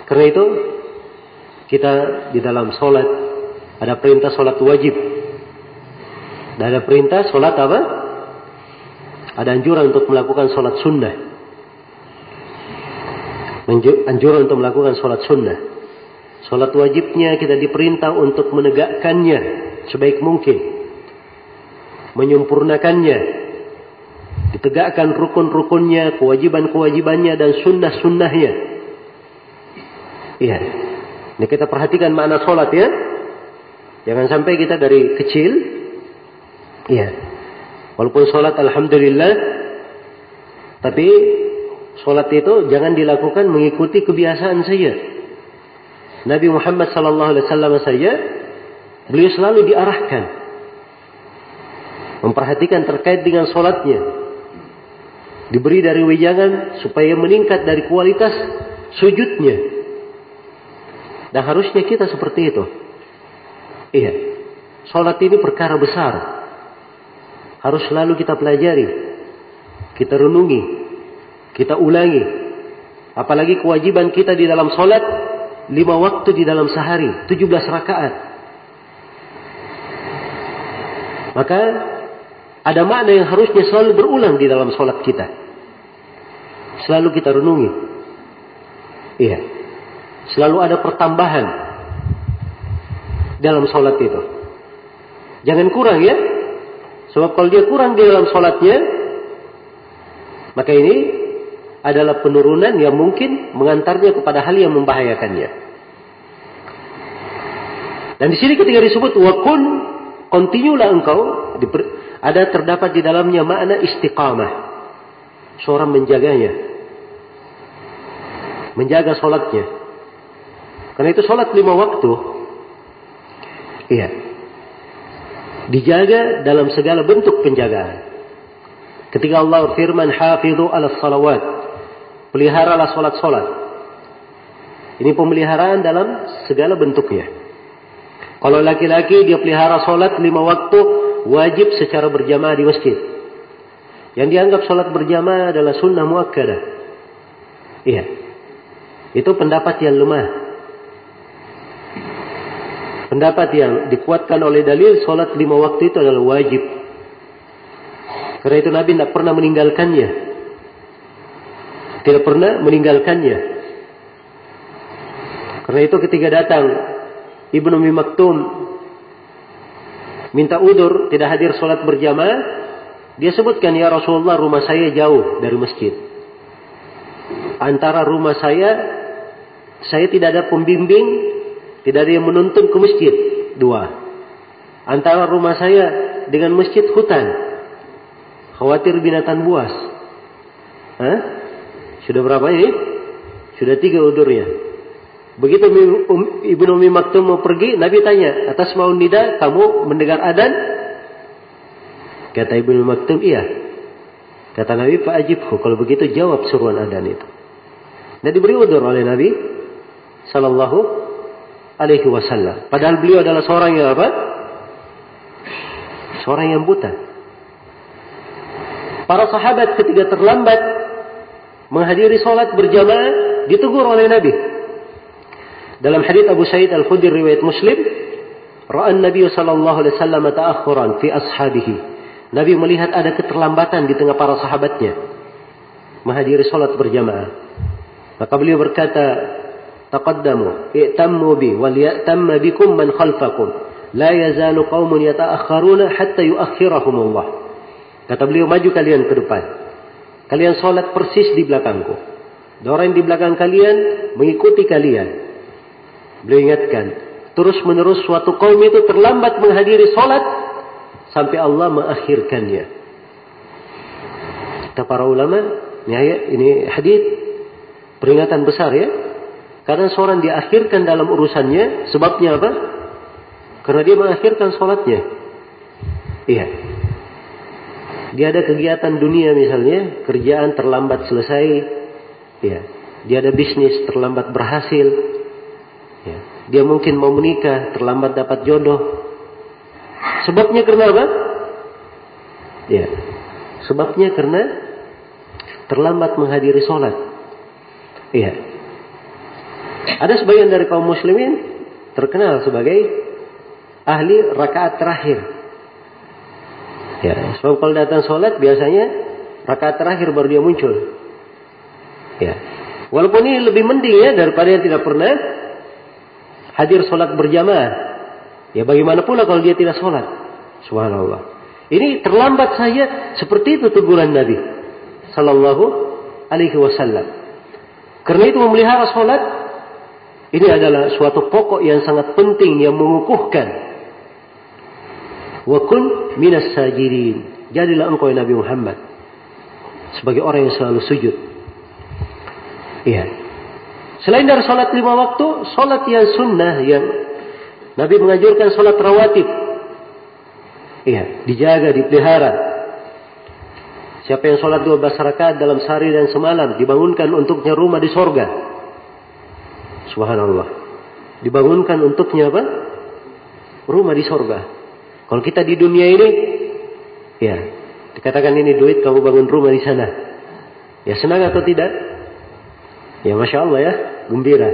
Karena itu kita di dalam solat ada perintah solat wajib. Dan ada perintah solat apa? Ada anjuran untuk melakukan solat sunnah. Anjuran untuk melakukan solat sunnah. Solat wajibnya kita diperintah untuk menegakkannya sebaik mungkin. Menyempurnakannya. Ditegakkan rukun-rukunnya, kewajiban-kewajibannya, dan sunnah-sunnahnya. Iya. Ini kita perhatikan makna sholat ya. Jangan sampai kita dari kecil. Iya. Walaupun sholat Alhamdulillah. Tapi sholat itu jangan dilakukan mengikuti kebiasaan saja. Nabi Muhammad wasallam saja Beliau selalu diarahkan. Memperhatikan terkait dengan sholatnya. Diberi dari wejangan supaya meningkat dari kualitas sujudnya. Dan harusnya kita seperti itu. Iya. Sholat ini perkara besar. Harus selalu kita pelajari. Kita renungi. Kita ulangi. Apalagi kewajiban kita di dalam sholat. Lima waktu di dalam sehari. Tujuh belas rakaat. Maka ada makna yang harusnya selalu berulang di dalam sholat kita. Selalu kita renungi. Iya. Selalu ada pertambahan dalam sholat itu. Jangan kurang ya. Sebab kalau dia kurang di dalam sholatnya, maka ini adalah penurunan yang mungkin mengantarnya kepada hal yang membahayakannya. Dan di sini ketika disebut wakun Kontinulah engkau ada terdapat di dalamnya makna istiqamah. Seorang menjaganya. Menjaga sholatnya. Karena itu sholat lima waktu. Iya. Dijaga dalam segala bentuk penjagaan. Ketika Allah firman hafidhu ala salawat. Peliharalah sholat-sholat. Ini pemeliharaan dalam segala bentuknya. Kalau laki-laki dia pelihara sholat lima waktu wajib secara berjamaah di masjid. Yang dianggap sholat berjamaah adalah sunnah muakkadah. Iya. Itu pendapat yang lemah. pendapat yang dikuatkan oleh dalil sholat lima waktu itu adalah wajib. Karena itu Nabi tidak pernah meninggalkannya. Tidak pernah meninggalkannya. Karena itu ketika datang Ibnu Umi Maktum minta udur tidak hadir sholat berjamaah, dia sebutkan ya Rasulullah rumah saya jauh dari masjid. Antara rumah saya, saya tidak ada pembimbing, tidak ada yang menuntun ke masjid. Dua. Antara rumah saya dengan masjid hutan. Khawatir binatang buas. Hah? Sudah berapa ini? Sudah tiga udurnya. Begitu Ibnu Umi Maktum mau pergi, Nabi tanya, atas mau nida, kamu mendengar adan? Kata Ibnu Maktum, iya. Kata Nabi, Pak Ajibhu, kalau begitu jawab suruhan adan itu. Dan diberi udur oleh Nabi Sallallahu Alaihi Wasallam. Padahal beliau adalah seorang yang apa? Seorang yang buta. Para sahabat ketika terlambat menghadiri sholat berjamaah ditegur oleh Nabi. Dalam hadis Abu Sa'id Al-Khudri riwayat Muslim, Ra'an Nabi sallallahu alaihi wasallam ta'akhuran fi ashabihi. Nabi melihat ada keterlambatan di tengah para sahabatnya menghadiri salat berjamaah. Maka beliau berkata, "Taqaddamu, i'tammu bi wal ya'tamma bikum man khalfakum. La yazalu qaumun yata'akhkharuna hatta yuakhirahum Allah." Kata beliau, "Maju kalian ke depan. Kalian salat persis di belakangku. orang di belakang kalian mengikuti kalian Beliau ingatkan, terus menerus suatu kaum itu terlambat menghadiri sholat sampai Allah mengakhirkannya. Kata para ulama, ya, ya, ini hadis peringatan besar ya. Karena seorang diakhirkan dalam urusannya, sebabnya apa? Karena dia mengakhirkan sholatnya. Iya. Dia ada kegiatan dunia misalnya, kerjaan terlambat selesai. Iya. Dia ada bisnis terlambat berhasil. Ya. Dia mungkin mau menikah, terlambat dapat jodoh. Sebabnya karena apa? Ya. Sebabnya karena terlambat menghadiri sholat. Iya. Ada sebagian dari kaum muslimin terkenal sebagai ahli rakaat terakhir. Ya, sebab kalau datang sholat biasanya rakaat terakhir baru dia muncul. Ya. Walaupun ini lebih mending ya daripada yang tidak pernah hadir sholat berjamaah. Ya bagaimana pula kalau dia tidak sholat. Subhanallah. Ini terlambat saya seperti itu teguran Nabi Sallallahu Alaihi Wasallam. Karena itu memelihara sholat ini adalah suatu pokok yang sangat penting yang mengukuhkan. Wa kun minas sajirin. Jadilah engkau ya Nabi Muhammad sebagai orang yang selalu sujud. Iya. Selain dari sholat lima waktu, sholat yang sunnah yang Nabi mengajarkan sholat rawatib. Iya, dijaga, dipelihara. Siapa yang sholat dua rakaat dalam sehari dan semalam, dibangunkan untuknya rumah di sorga. Subhanallah. Dibangunkan untuknya apa? Rumah di sorga. Kalau kita di dunia ini, ya, dikatakan ini duit, kamu bangun rumah di sana. Ya senang atau tidak? Ya Masya Allah ya gembira.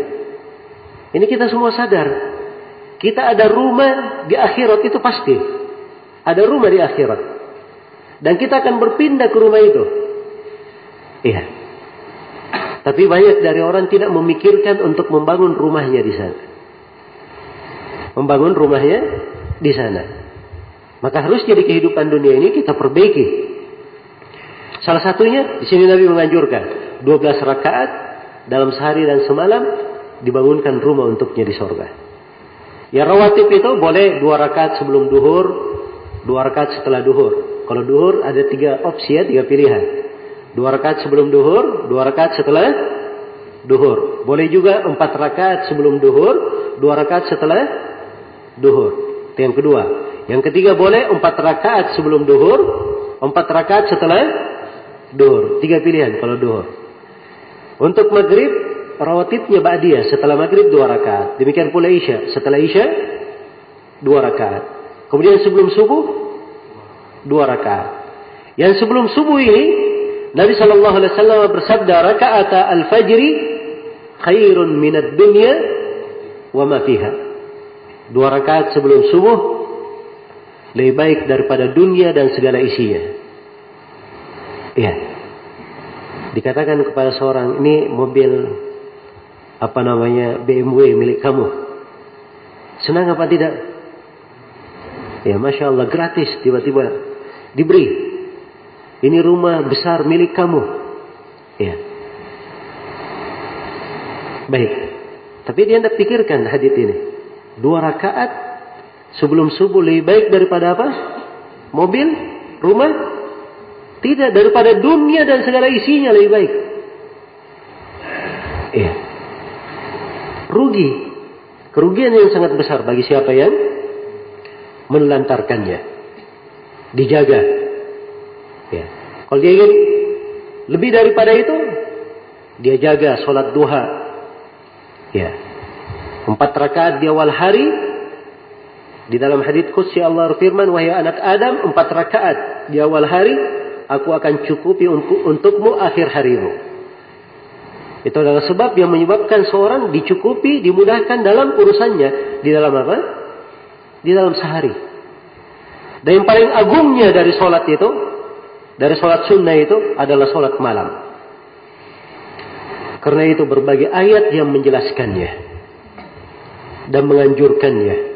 Ini kita semua sadar. Kita ada rumah di akhirat itu pasti. Ada rumah di akhirat. Dan kita akan berpindah ke rumah itu. Iya. Tapi banyak dari orang tidak memikirkan untuk membangun rumahnya di sana. Membangun rumahnya di sana. Maka harus jadi kehidupan dunia ini kita perbaiki. Salah satunya di sini Nabi menganjurkan 12 rakaat dalam sehari dan semalam dibangunkan rumah untuknya di sorga. Ya rawatib itu boleh dua rakaat sebelum duhur, dua rakaat setelah duhur. Kalau duhur ada tiga opsi ya, tiga pilihan. Dua rakaat sebelum duhur, dua rakaat setelah duhur. Boleh juga empat rakaat sebelum duhur, dua rakaat setelah duhur. Itu yang kedua. Yang ketiga boleh empat rakaat sebelum duhur, empat rakaat setelah duhur. Tiga pilihan kalau duhur. Untuk maghrib, rawatibnya ba'diyah. Setelah maghrib dua rakaat. Demikian pula isya. Setelah isya, dua rakaat. Kemudian sebelum subuh, dua rakaat. Yang sebelum subuh ini, Nabi Shallallahu Alaihi Wasallam bersabda, rakaat al-fajri khairun minat dunya wa ma fiha. Dua rakaat sebelum subuh lebih baik daripada dunia dan segala isinya. Iya. Dikatakan kepada seorang ini mobil apa namanya BMW milik kamu. Senang apa tidak? Ya masya Allah gratis tiba-tiba diberi. Ini rumah besar milik kamu. Ya. Baik. Tapi dia tidak pikirkan hadit ini. Dua rakaat sebelum subuh lebih baik daripada apa? Mobil, rumah, tidak daripada dunia dan segala isinya lebih baik. Iya. Rugi. Kerugian yang sangat besar bagi siapa yang menelantarkannya. Dijaga. Ya. Kalau dia ingin lebih daripada itu, dia jaga sholat duha. Ya. Empat rakaat di awal hari. Di dalam hadits khusus Allah berfirman, wahai anak Adam, empat rakaat di awal hari, aku akan cukupi untukmu akhir harimu. Itu adalah sebab yang menyebabkan seorang dicukupi, dimudahkan dalam urusannya. Di dalam apa? Di dalam sehari. Dan yang paling agungnya dari sholat itu, dari sholat sunnah itu adalah sholat malam. Karena itu berbagai ayat yang menjelaskannya. Dan menganjurkannya.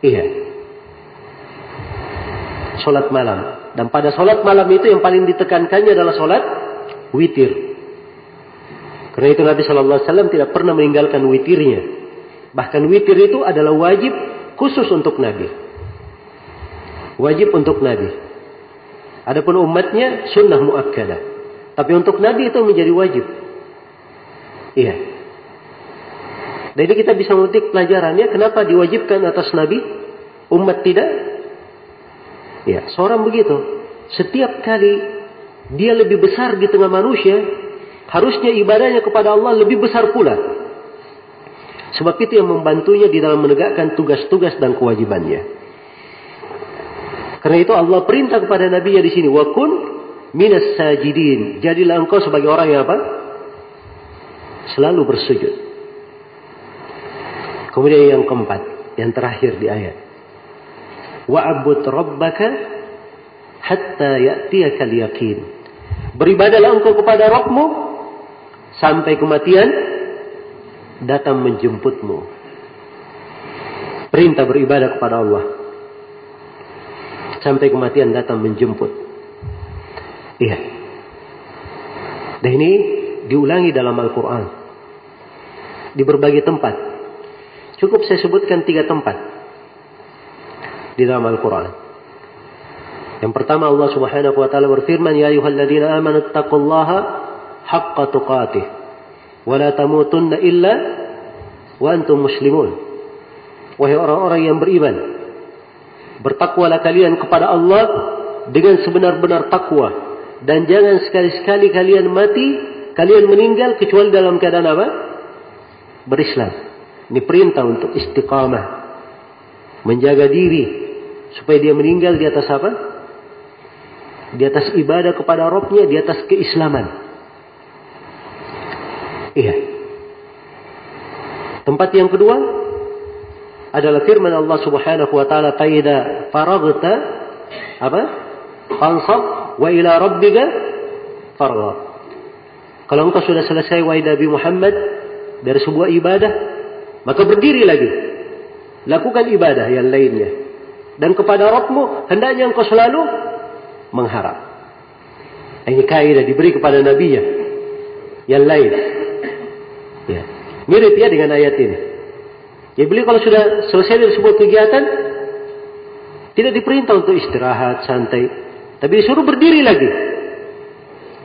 Iya. Sholat malam. Dan pada sholat malam itu yang paling ditekankannya adalah sholat witir. Karena itu Nabi Shallallahu Alaihi Wasallam tidak pernah meninggalkan witirnya. Bahkan witir itu adalah wajib khusus untuk Nabi. Wajib untuk Nabi. Adapun umatnya sunnah muakkadah. Tapi untuk Nabi itu menjadi wajib. Iya. Jadi kita bisa memetik pelajarannya kenapa diwajibkan atas Nabi, umat tidak? Ya, seorang begitu. Setiap kali dia lebih besar di tengah manusia, harusnya ibadahnya kepada Allah lebih besar pula. Sebab itu yang membantunya di dalam menegakkan tugas-tugas dan kewajibannya. Karena itu Allah perintah kepada Nabi di sini, wa kun minas sajidin. Jadilah engkau sebagai orang yang apa? Selalu bersujud. Kemudian yang keempat, yang terakhir di ayat. Wa'bud rabbaka hatta ya'tiyakal yakin. Beribadalah engkau kepada Rabbmu sampai kematian datang menjemputmu. Perintah beribadah kepada Allah. Sampai kematian datang menjemput. Iya. Dan ini diulangi dalam Al-Quran. Di berbagai tempat. Cukup saya sebutkan tiga tempat. Di dalam Al-Quran. Yang pertama Allah subhanahu wa ta'ala berfirman. Ya ayuhalladzina amanu taqullaha haqqa tuqatih wala tamutunna illa wa antum muslimun. Wahai orang-orang yang beriman, bertakwalah kalian kepada Allah dengan sebenar-benar takwa dan jangan sekali-sekali kalian mati, kalian meninggal kecuali dalam keadaan apa? Berislam. Ini perintah untuk istiqamah. Menjaga diri supaya dia meninggal di atas apa? Di atas ibadah kepada Rabbnya, di atas keislaman. Iya. Tempat yang kedua adalah firman Allah Subhanahu wa taala faida faragta apa? Fansab wa ila rabbika farghab. Kalau engkau sudah selesai wahai Nabi Muhammad dari sebuah ibadah, maka berdiri lagi. Lakukan ibadah yang lainnya. Dan kepada Rabbmu hendaknya engkau selalu mengharap. Ini kaidah diberi kepada nabinya yang lain. Ya. Mirip ya dengan ayat ini. Ya beliau kalau sudah selesai dari sebuah kegiatan, tidak diperintah untuk istirahat, santai. Tapi disuruh berdiri lagi.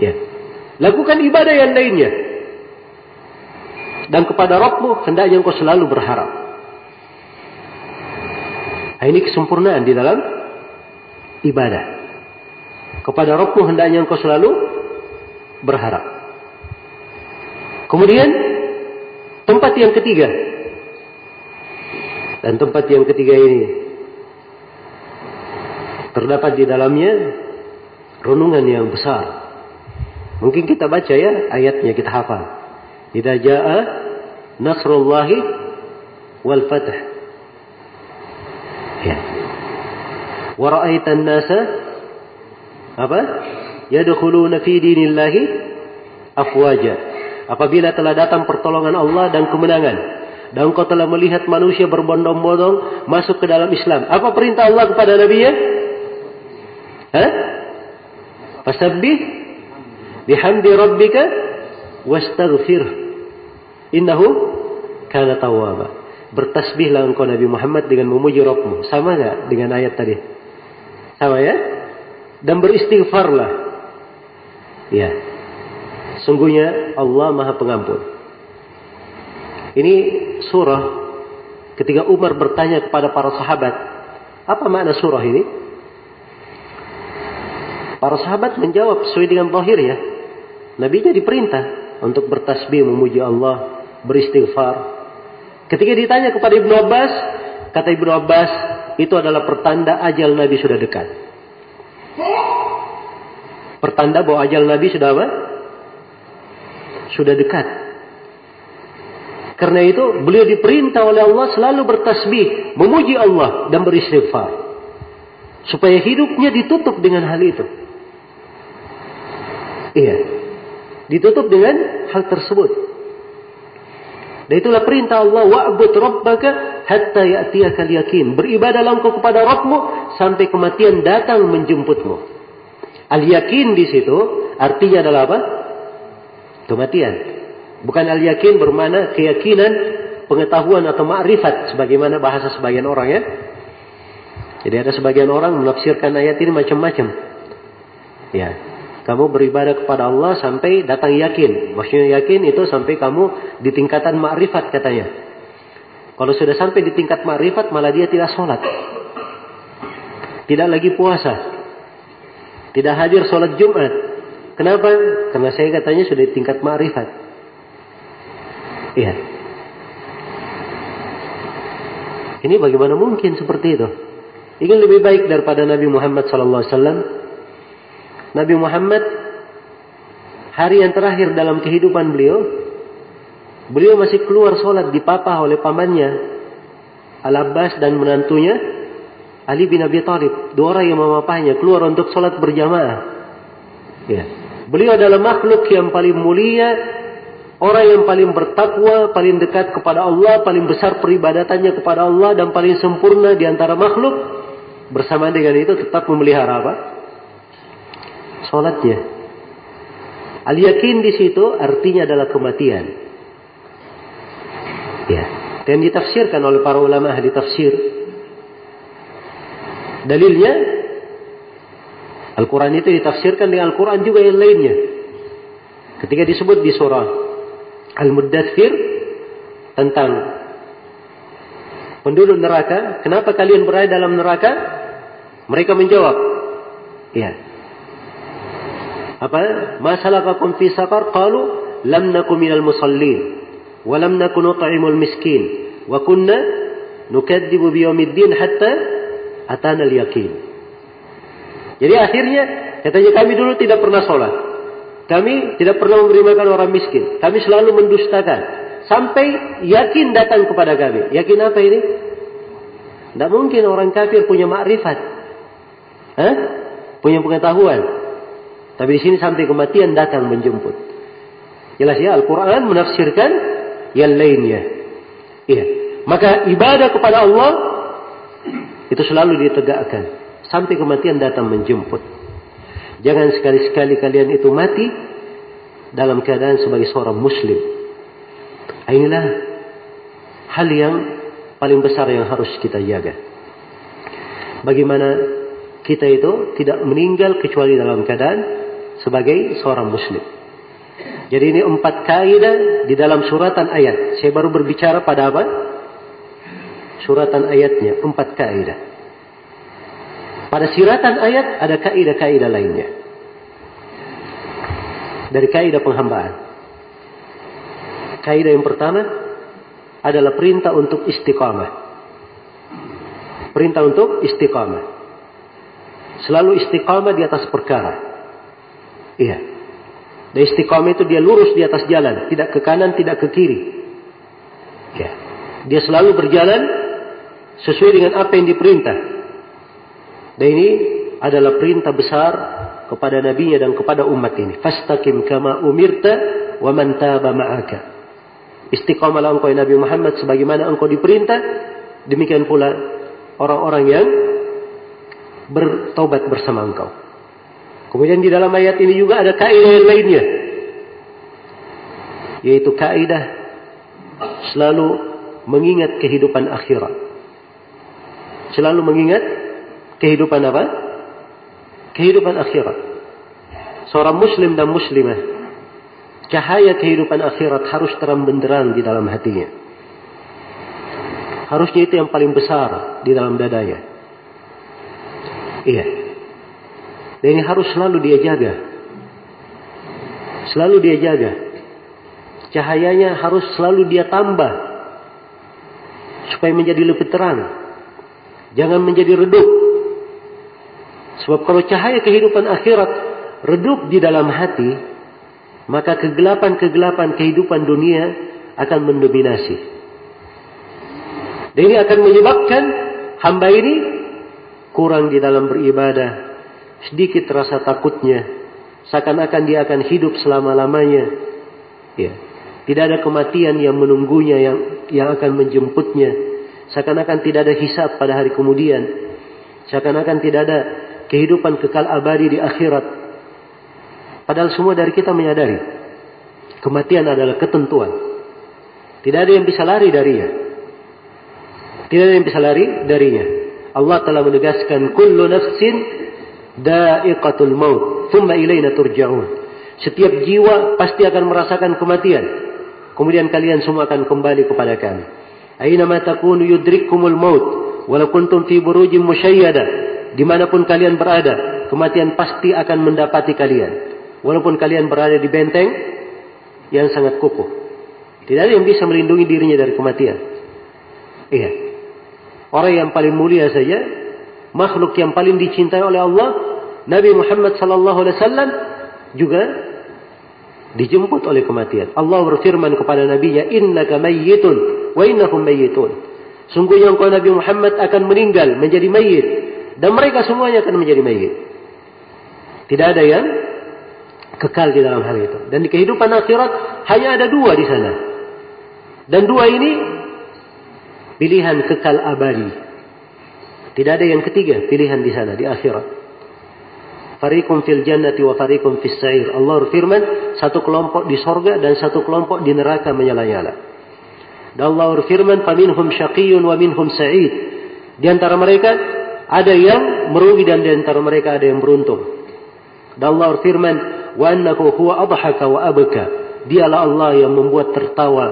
Ya. Lakukan ibadah yang lainnya. Dan kepada Rabbmu, hendaknya engkau selalu berharap. Nah, ini kesempurnaan di dalam ibadah. Kepada Rabbmu, hendaknya engkau selalu berharap. Kemudian Tempat yang ketiga. Dan tempat yang ketiga ini terdapat di dalamnya renungan yang besar. Mungkin kita baca ya ayatnya kita hafal. Idza jaa nasrullahi wal fath. Ya. Wa ra'aitan nasa apa? Yadkhuluna fi dinillahi afwaja. Apabila telah datang pertolongan Allah dan kemenangan, dan kau telah melihat manusia berbondong-bondong masuk ke dalam Islam. Apa perintah Allah kepada Nabi ya? Hah? Fasabbih bihamdi rabbika wastaghfir. Innahu kana tawwaba. Bertasbihlah engkau Nabi Muhammad dengan memuji Rabbmu. Sama enggak dengan ayat tadi? Sama ya? Dan beristighfarlah. Ya. Sungguhnya Allah Maha Pengampun. Ini surah ketika Umar bertanya kepada para sahabat, apa makna surah ini? Para sahabat menjawab sesuai dengan zahir ya. Nabi jadi perintah untuk bertasbih memuji Allah, beristighfar. Ketika ditanya kepada Ibnu Abbas, kata Ibnu Abbas, itu adalah pertanda ajal Nabi sudah dekat. Pertanda bahwa ajal Nabi sudah apa? Sudah dekat. Karena itu beliau diperintah oleh Allah selalu bertasbih, memuji Allah dan beristighfar. Supaya hidupnya ditutup dengan hal itu. Iya. Ditutup dengan hal tersebut. Dan itulah perintah Allah wa'bud rabbaka hatta ya'tiyakal yakin. Beribadahlah engkau kepada Rabbmu sampai kematian datang menjemputmu. Al yakin di situ artinya adalah apa? Kematian. Bukan al yakin bermana keyakinan, pengetahuan atau ma'rifat sebagaimana bahasa sebagian orang ya. Jadi ada sebagian orang menafsirkan ayat ini macam-macam. Ya, kamu beribadah kepada Allah sampai datang yakin. Maksudnya yakin itu sampai kamu di tingkatan ma'rifat katanya. Kalau sudah sampai di tingkat ma'rifat malah dia tidak sholat. Tidak lagi puasa. Tidak hadir sholat Jumat. Kenapa? Karena saya katanya sudah di tingkat ma'rifat. Iya. Ini bagaimana mungkin seperti itu? Ingin lebih baik daripada Nabi Muhammad SAW Nabi Muhammad hari yang terakhir dalam kehidupan beliau, beliau masih keluar sholat dipapah oleh pamannya Al-Abbas dan menantunya Ali bin Abi Thalib. Dua orang yang memapahnya keluar untuk sholat berjamaah. Ya. Beliau adalah makhluk yang paling mulia, orang yang paling bertakwa, paling dekat kepada Allah, paling besar peribadatannya kepada Allah dan paling sempurna di antara makhluk. Bersama dengan itu tetap memelihara apa? Sholatnya. Al yakin di situ artinya adalah kematian. Ya, dan ditafsirkan oleh para ulama ahli tafsir. Dalilnya Al-Quran itu ditafsirkan dengan Al-Quran juga yang lainnya. Ketika disebut di surah Al-Muddathir tentang penduduk neraka, kenapa kalian berada dalam neraka? Mereka menjawab, ya, apa? Masalakakum fi saqar qalu lam nakum minal musallin wa lam nakun nut'imul miskin wa kunna nukadzibu biyaumiddin hatta atana al-yaqin jadi akhirnya katanya kami dulu tidak pernah sholat. Kami tidak pernah memberi makan orang miskin. Kami selalu mendustakan. Sampai yakin datang kepada kami. Yakin apa ini? Tidak mungkin orang kafir punya makrifat. Hah? punya pengetahuan tapi di sini sampai kematian datang menjemput. Jelas ya, Al-Quran menafsirkan yang lainnya. Iya. Maka ibadah kepada Allah itu selalu ditegakkan. Sampai kematian datang menjemput. Jangan sekali-sekali kalian itu mati dalam keadaan sebagai seorang muslim. Inilah hal yang paling besar yang harus kita jaga. Bagaimana kita itu tidak meninggal kecuali dalam keadaan sebagai seorang muslim. Jadi ini empat kaidah di dalam suratan ayat. Saya baru berbicara pada apa? Suratan ayatnya, empat kaidah. Pada siratan ayat ada kaidah-kaidah lainnya. Dari kaidah penghambaan. Kaidah yang pertama adalah perintah untuk istiqamah. Perintah untuk istiqamah. Selalu istiqamah di atas perkara. Iya. Dan istiqamah itu dia lurus di atas jalan, tidak ke kanan, tidak ke kiri. Ya. Dia selalu berjalan sesuai dengan apa yang diperintah. Dan ini adalah perintah besar kepada nabinya dan kepada umat ini. Fastaqim kama umirta wa man taba ma'aka. Istiqamalah engkau ya Nabi Muhammad sebagaimana engkau diperintah, demikian pula orang-orang yang bertobat bersama engkau. Kemudian di dalam ayat ini juga ada kaidah yang lainnya. Yaitu kaidah selalu mengingat kehidupan akhirat. Selalu mengingat kehidupan apa? Kehidupan akhirat. Seorang muslim dan muslimah cahaya kehidupan akhirat harus terang benderang di dalam hatinya. Harusnya itu yang paling besar di dalam dadanya. Iya. Dan ini harus selalu dia jaga. Selalu dia jaga. Cahayanya harus selalu dia tambah. Supaya menjadi lebih terang. Jangan menjadi redup. Sebab kalau cahaya kehidupan akhirat redup di dalam hati, maka kegelapan-kegelapan kehidupan dunia akan mendominasi. Dan ini akan menyebabkan hamba ini kurang di dalam beribadah, sedikit rasa takutnya, seakan-akan dia akan hidup selama-lamanya. Ya. Tidak ada kematian yang menunggunya yang yang akan menjemputnya. Seakan-akan tidak ada hisab pada hari kemudian. Seakan-akan tidak ada kehidupan kekal abadi di akhirat. Padahal semua dari kita menyadari kematian adalah ketentuan. Tidak ada yang bisa lari darinya. Tidak ada yang bisa lari darinya. Allah telah menegaskan kullu nafsin da'iqatul maut, thumma ilaina turja'un. Setiap jiwa pasti akan merasakan kematian. Kemudian kalian semua akan kembali kepada kami. Aina ma takunu yudrikkumul maut, walau kuntum fi burujin musyayyada. Di mana pun kalian berada, kematian pasti akan mendapati kalian. Walaupun kalian berada di benteng yang sangat kokoh. Tidak ada yang bisa melindungi dirinya dari kematian. Iya. Orang yang paling mulia saja, makhluk yang paling dicintai oleh Allah, Nabi Muhammad sallallahu alaihi wasallam juga dijemput oleh kematian. Allah berfirman kepada nabinya, "Innaka mayyitun wa innahum mayyitun." Sungguhnya engkau Nabi Muhammad akan meninggal menjadi mayit dan mereka semuanya akan menjadi mayit. Tidak ada yang kekal di dalam hal itu. Dan di kehidupan akhirat hanya ada dua di sana. Dan dua ini pilihan kekal abadi. Tidak ada yang ketiga pilihan di sana di akhirat. Farikum fil jannati wa farikum fis sa'ir. Allah berfirman, satu kelompok di sorga dan satu kelompok di neraka menyala-nyala. Dan Allah berfirman, "Faminhum syaqiyyun wa minhum sa'id." Di antara mereka ada yang merugi dan di antara mereka ada yang beruntung. Dan Allah berfirman, wa annahu huwa adhaka wa abka. Dialah Allah yang membuat tertawa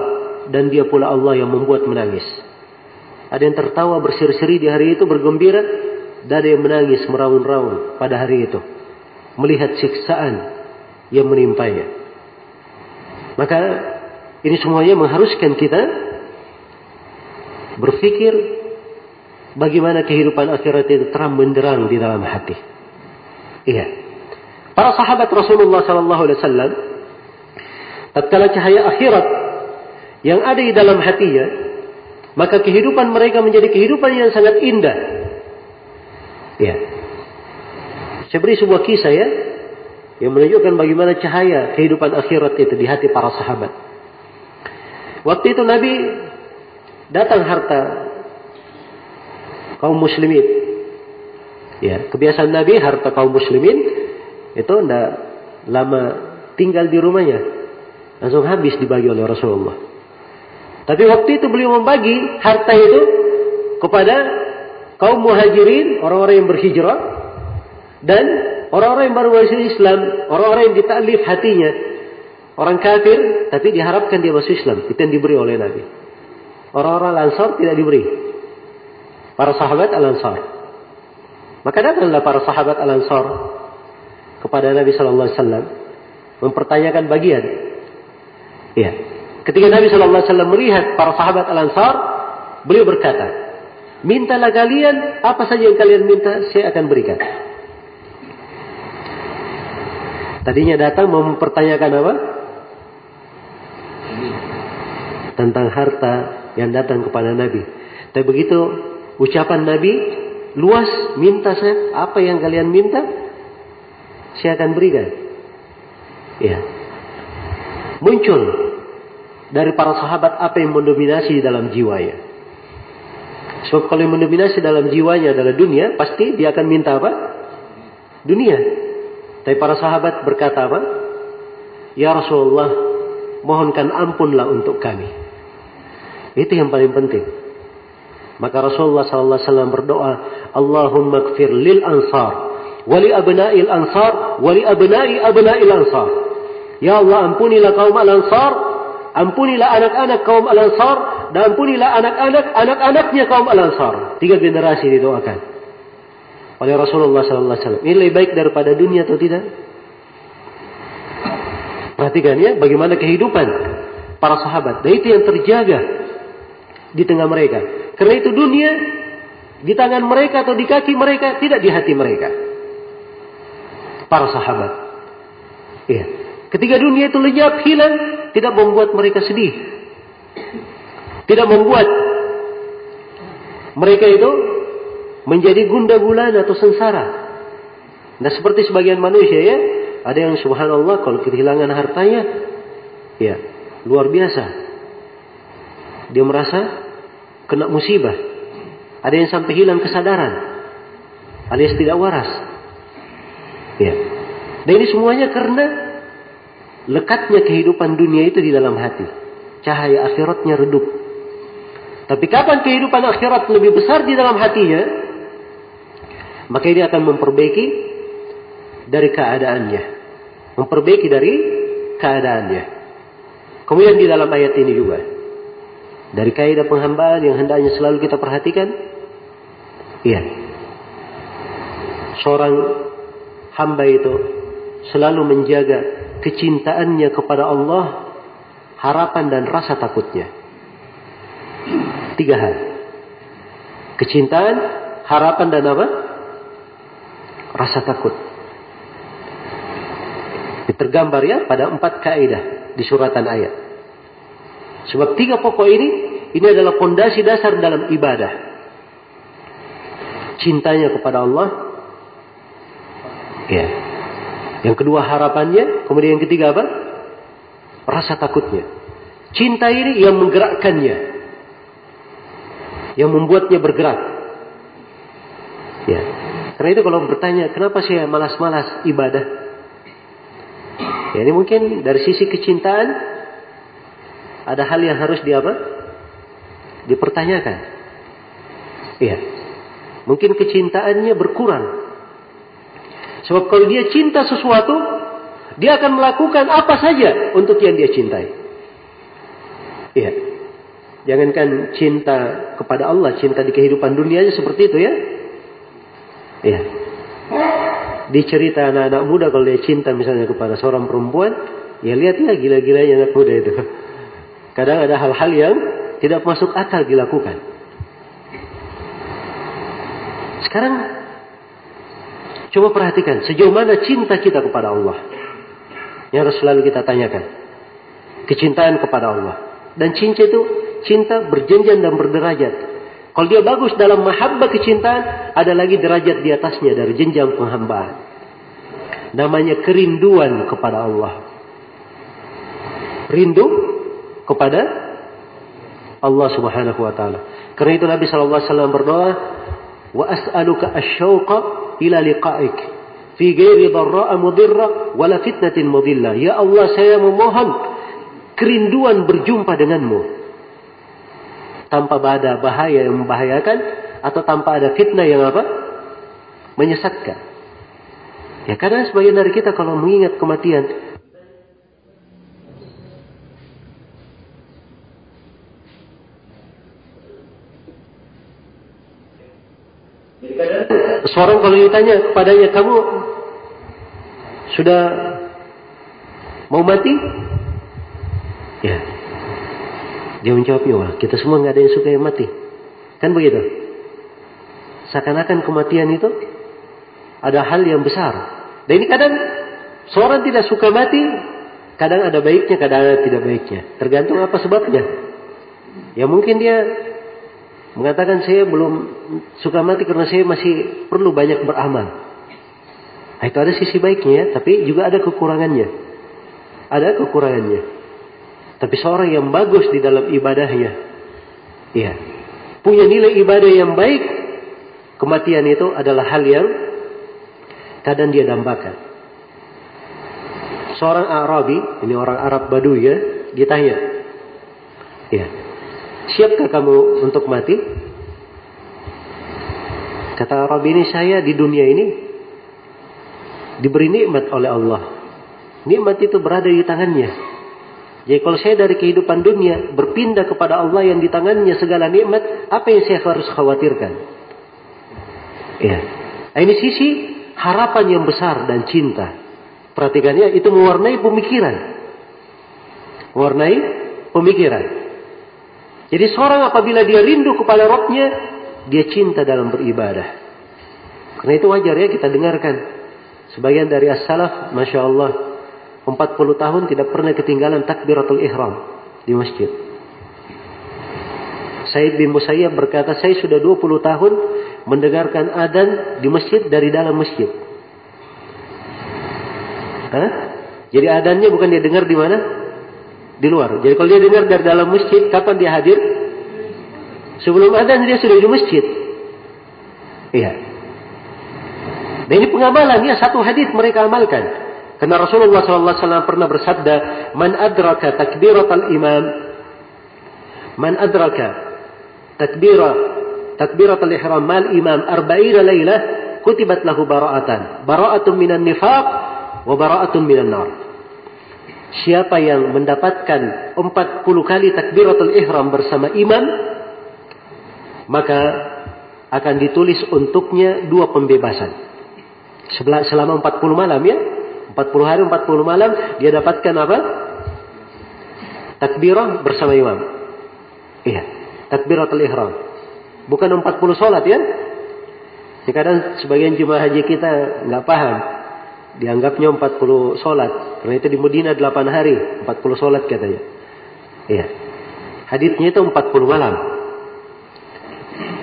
dan dia pula Allah yang membuat menangis. Ada yang tertawa berseri-seri di hari itu bergembira dan ada yang menangis meraung-raung pada hari itu melihat siksaan yang menimpanya. Maka ini semuanya mengharuskan kita berpikir bagaimana kehidupan akhirat itu terang benderang di dalam hati. Iya. Para sahabat Rasulullah sallallahu alaihi wasallam tatkala cahaya akhirat yang ada di dalam hatinya, maka kehidupan mereka menjadi kehidupan yang sangat indah. Ya. Saya beri sebuah kisah ya yang menunjukkan bagaimana cahaya kehidupan akhirat itu di hati para sahabat. Waktu itu Nabi datang harta kaum muslimin. Ya, kebiasaan Nabi harta kaum muslimin itu tidak lama tinggal di rumahnya. Langsung habis dibagi oleh Rasulullah. Tapi waktu itu beliau membagi harta itu kepada kaum muhajirin, orang-orang yang berhijrah, dan orang-orang yang baru masuk Islam, orang-orang yang ditaklif hatinya, orang kafir, tapi diharapkan dia masuk Islam. Itu yang diberi oleh Nabi. Orang-orang Ansar tidak diberi. Para sahabat Al-Ansar. Maka datanglah para sahabat Al-Ansar kepada Nabi Shallallahu Alaihi Wasallam mempertanyakan bagian. Ya. Ketika Nabi Shallallahu Alaihi Wasallam melihat para sahabat Al Ansar, beliau berkata, mintalah kalian apa saja yang kalian minta, saya akan berikan. Tadinya datang mempertanyakan apa? Tentang harta yang datang kepada Nabi. Tapi begitu ucapan Nabi, luas, minta saya, apa yang kalian minta, saya akan berikan. Ya. Muncul dari para sahabat apa yang mendominasi dalam jiwanya. Sebab kalau yang mendominasi dalam jiwanya adalah dunia, pasti dia akan minta apa? Dunia. Tapi para sahabat berkata apa? Ya Rasulullah, mohonkan ampunlah untuk kami. Itu yang paling penting. Maka Rasulullah SAW berdoa, Allahumma kfir lil ansar, wali abna'il ansar, wali abna'i abna'il ansar. Ya Allah ampunilah kaum al-ansar, ampunilah anak-anak kaum al-ansar, dan ampunilah anak-anak anak-anaknya kaum al-ansar. Tiga generasi didoakan oleh Rasulullah SAW. Ini lebih baik daripada dunia atau tidak? Perhatikan ya, bagaimana kehidupan para sahabat. Dan itu yang terjaga di tengah mereka. Karena itu dunia di tangan mereka atau di kaki mereka, tidak di hati mereka. Para sahabat. Iya. Ketika dunia itu lenyap, hilang, tidak membuat mereka sedih. Tidak membuat mereka itu menjadi gunda gulana atau sengsara. Nah seperti sebagian manusia ya, ada yang subhanallah kalau kehilangan hartanya, ya luar biasa. Dia merasa kena musibah. Ada yang sampai hilang kesadaran, alias tidak waras. Ya. Dan ini semuanya karena lekatnya kehidupan dunia itu di dalam hati. Cahaya akhiratnya redup. Tapi kapan kehidupan akhirat lebih besar di dalam hatinya, maka ini akan memperbaiki dari keadaannya memperbaiki dari keadaannya. Kemudian di dalam ayat ini juga dari kaidah penghambaan yang hendaknya selalu kita perhatikan, iya, seorang hamba itu selalu menjaga kecintaannya kepada Allah, harapan dan rasa takutnya. Tiga hal. Kecintaan, harapan dan apa? Rasa takut. Tergambar ya pada empat kaidah di suratan ayat. Sebab tiga pokok ini, ini adalah fondasi dasar dalam ibadah. Cintanya kepada Allah. Ya. Yang kedua harapannya, kemudian yang ketiga apa? Rasa takutnya. Cinta ini yang menggerakkannya. Yang membuatnya bergerak. Ya. Karena itu kalau bertanya, kenapa saya malas-malas ibadah? Ya, ini mungkin dari sisi kecintaan ada hal yang harus di apa? Dipertanyakan. Iya. Mungkin kecintaannya berkurang. Sebab kalau dia cinta sesuatu, dia akan melakukan apa saja untuk yang dia cintai. Iya. Jangankan cinta kepada Allah, cinta di kehidupan dunianya seperti itu ya. Iya di cerita anak-anak muda kalau dia cinta misalnya kepada seorang perempuan, ya lihat ya gila-gilanya anak muda itu. Kadang ada hal-hal yang tidak masuk akal dilakukan. Sekarang coba perhatikan sejauh mana cinta kita kepada Allah. Yang harus selalu kita tanyakan. Kecintaan kepada Allah. Dan cinta itu cinta berjenjang dan berderajat. Kalau dia bagus dalam mahabbah kecintaan, ada lagi derajat di atasnya dari jenjang penghambaan. Namanya kerinduan kepada Allah. Rindu kepada Allah Subhanahu wa taala. Karena itu Nabi sallallahu alaihi wasallam berdoa, "Wa as'aluka asy-syauqa ila liqa'ik fi ghairi dharra'a mudirra wala fitnatin mudilla." Ya Allah, saya memohon kerinduan berjumpa denganmu tanpa ada bahaya yang membahayakan atau tanpa ada fitnah yang apa? Menyesatkan. Ya karena sebagian dari kita kalau mengingat kematian Seorang kalau ditanya kepadanya kamu sudah mau mati? Ya, dia menjawabnya, wah kita semua nggak ada yang suka yang mati. Kan begitu? Seakan-akan kematian itu ada hal yang besar. Dan ini kadang seorang tidak suka mati, kadang ada baiknya, kadang ada tidak baiknya. Tergantung apa sebabnya. Ya mungkin dia mengatakan saya belum suka mati karena saya masih perlu banyak beramal. Nah, itu ada sisi baiknya, tapi juga ada kekurangannya. Ada kekurangannya. Tapi seorang yang bagus di dalam ibadahnya, ya, punya nilai ibadah yang baik, kematian itu adalah hal yang kadang dia dambakan. Seorang Arabi, ini orang Arab Baduy ya, ditanya, ya, Siapkah kamu untuk mati? Kata Arab ini saya di dunia ini diberi nikmat oleh Allah. Nikmat itu berada di tangannya. Jadi kalau saya dari kehidupan dunia berpindah kepada Allah yang di tangannya segala nikmat, apa yang saya harus khawatirkan? Ya. Nah, ini sisi harapan yang besar dan cinta. Perhatikannya itu mewarnai pemikiran. Mewarnai pemikiran. Jadi seorang apabila dia rindu kepada Robnya, dia cinta dalam beribadah. Karena itu wajar ya kita dengarkan. Sebagian dari as-salaf, Masya Allah, 40 tahun tidak pernah ketinggalan takbiratul ihram di masjid. Said bin Musayyab berkata, saya sudah 20 tahun mendengarkan adan di masjid dari dalam masjid. Hah? Jadi adannya bukan dia dengar di mana? Di luar. Jadi kalau dia dengar dari dalam masjid, kapan dia hadir? Sebelum adzan dia sudah di masjid. Iya. Dan ini pengamalan ya satu hadis mereka amalkan. Karena Rasulullah SAW pernah bersabda, "Man adraka takbiratal imam, man adraka takbira takbiratal ihram mal imam arba'ina lailah kutibat lahu bara'atan. Bara'atun minan nifaq wa bara'atun minan nar." Siapa yang mendapatkan 40 kali takbiratul ihram bersama imam, maka akan ditulis untuknya dua pembebasan. Selama 40 malam ya. 40 hari 40 malam dia dapatkan apa? Takbirah bersama imam. Iya, takbiratul ihram. Bukan 40 sholat ya. Kadang sebagian jemaah haji kita nggak paham dianggapnya 40 sholat. Karena itu di Medina 8 hari, 40 sholat katanya. Iya. Haditsnya itu 40 malam.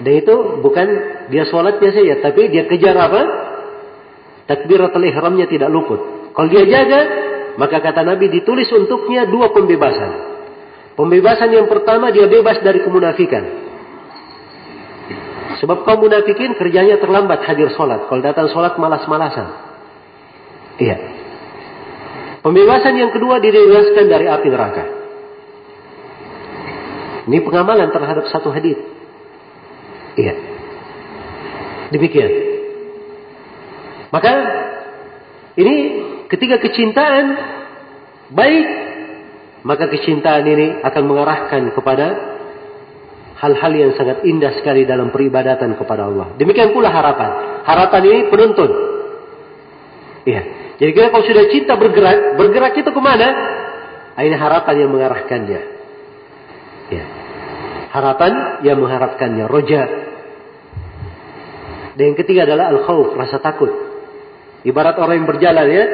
Dan itu bukan dia sholatnya saja, tapi dia kejar apa? Takbiratul ihramnya tidak luput. Kalau dia jaga, maka kata Nabi ditulis untuknya dua pembebasan. Pembebasan yang pertama dia bebas dari kemunafikan. Sebab kaum munafikin kerjanya terlambat hadir sholat. Kalau datang sholat malas-malasan. Iya. Pembebasan yang kedua dibebaskan dari api neraka. Ini pengamalan terhadap satu hadis. Iya. Demikian. Maka ini ketika kecintaan baik, maka kecintaan ini akan mengarahkan kepada hal-hal yang sangat indah sekali dalam peribadatan kepada Allah. Demikian pula harapan. Harapan ini penuntun. Iya. Jadi kalau sudah cinta bergerak, bergerak itu ke mana? Ini harapan yang mengarahkannya. Ya. Harapan yang mengharapkannya. Roja. Dan yang ketiga adalah al-khawf, rasa takut. Ibarat orang yang berjalan ya.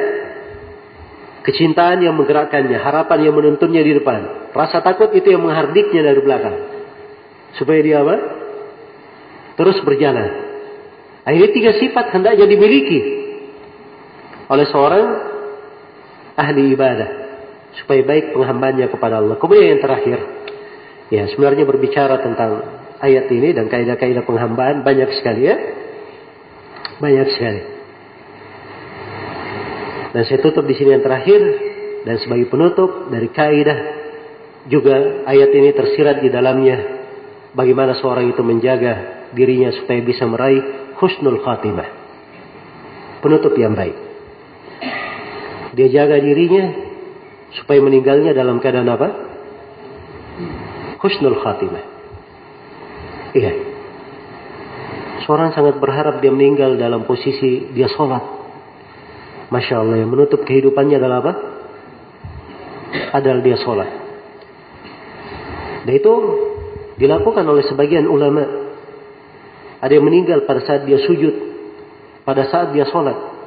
Kecintaan yang menggerakkannya, harapan yang menuntunnya di depan. Rasa takut itu yang menghardiknya dari belakang. Supaya dia apa? Terus berjalan. Ini tiga sifat hendaknya dimiliki oleh seorang ahli ibadah supaya baik penghambanya kepada Allah. Kemudian yang terakhir, ya sebenarnya berbicara tentang ayat ini dan kaidah-kaidah penghambaan banyak sekali ya, banyak sekali. Dan saya tutup di sini yang terakhir dan sebagai penutup dari kaidah juga ayat ini tersirat di dalamnya bagaimana seorang itu menjaga dirinya supaya bisa meraih husnul khatimah. Penutup yang baik. Dia jaga dirinya supaya meninggalnya dalam keadaan apa? Husnul khatimah. Iya. Seorang sangat berharap dia meninggal dalam posisi dia sholat. Masya Allah yang menutup kehidupannya adalah apa? Adalah dia sholat. Dan itu dilakukan oleh sebagian ulama. Ada yang meninggal pada saat dia sujud. Pada saat dia sholat.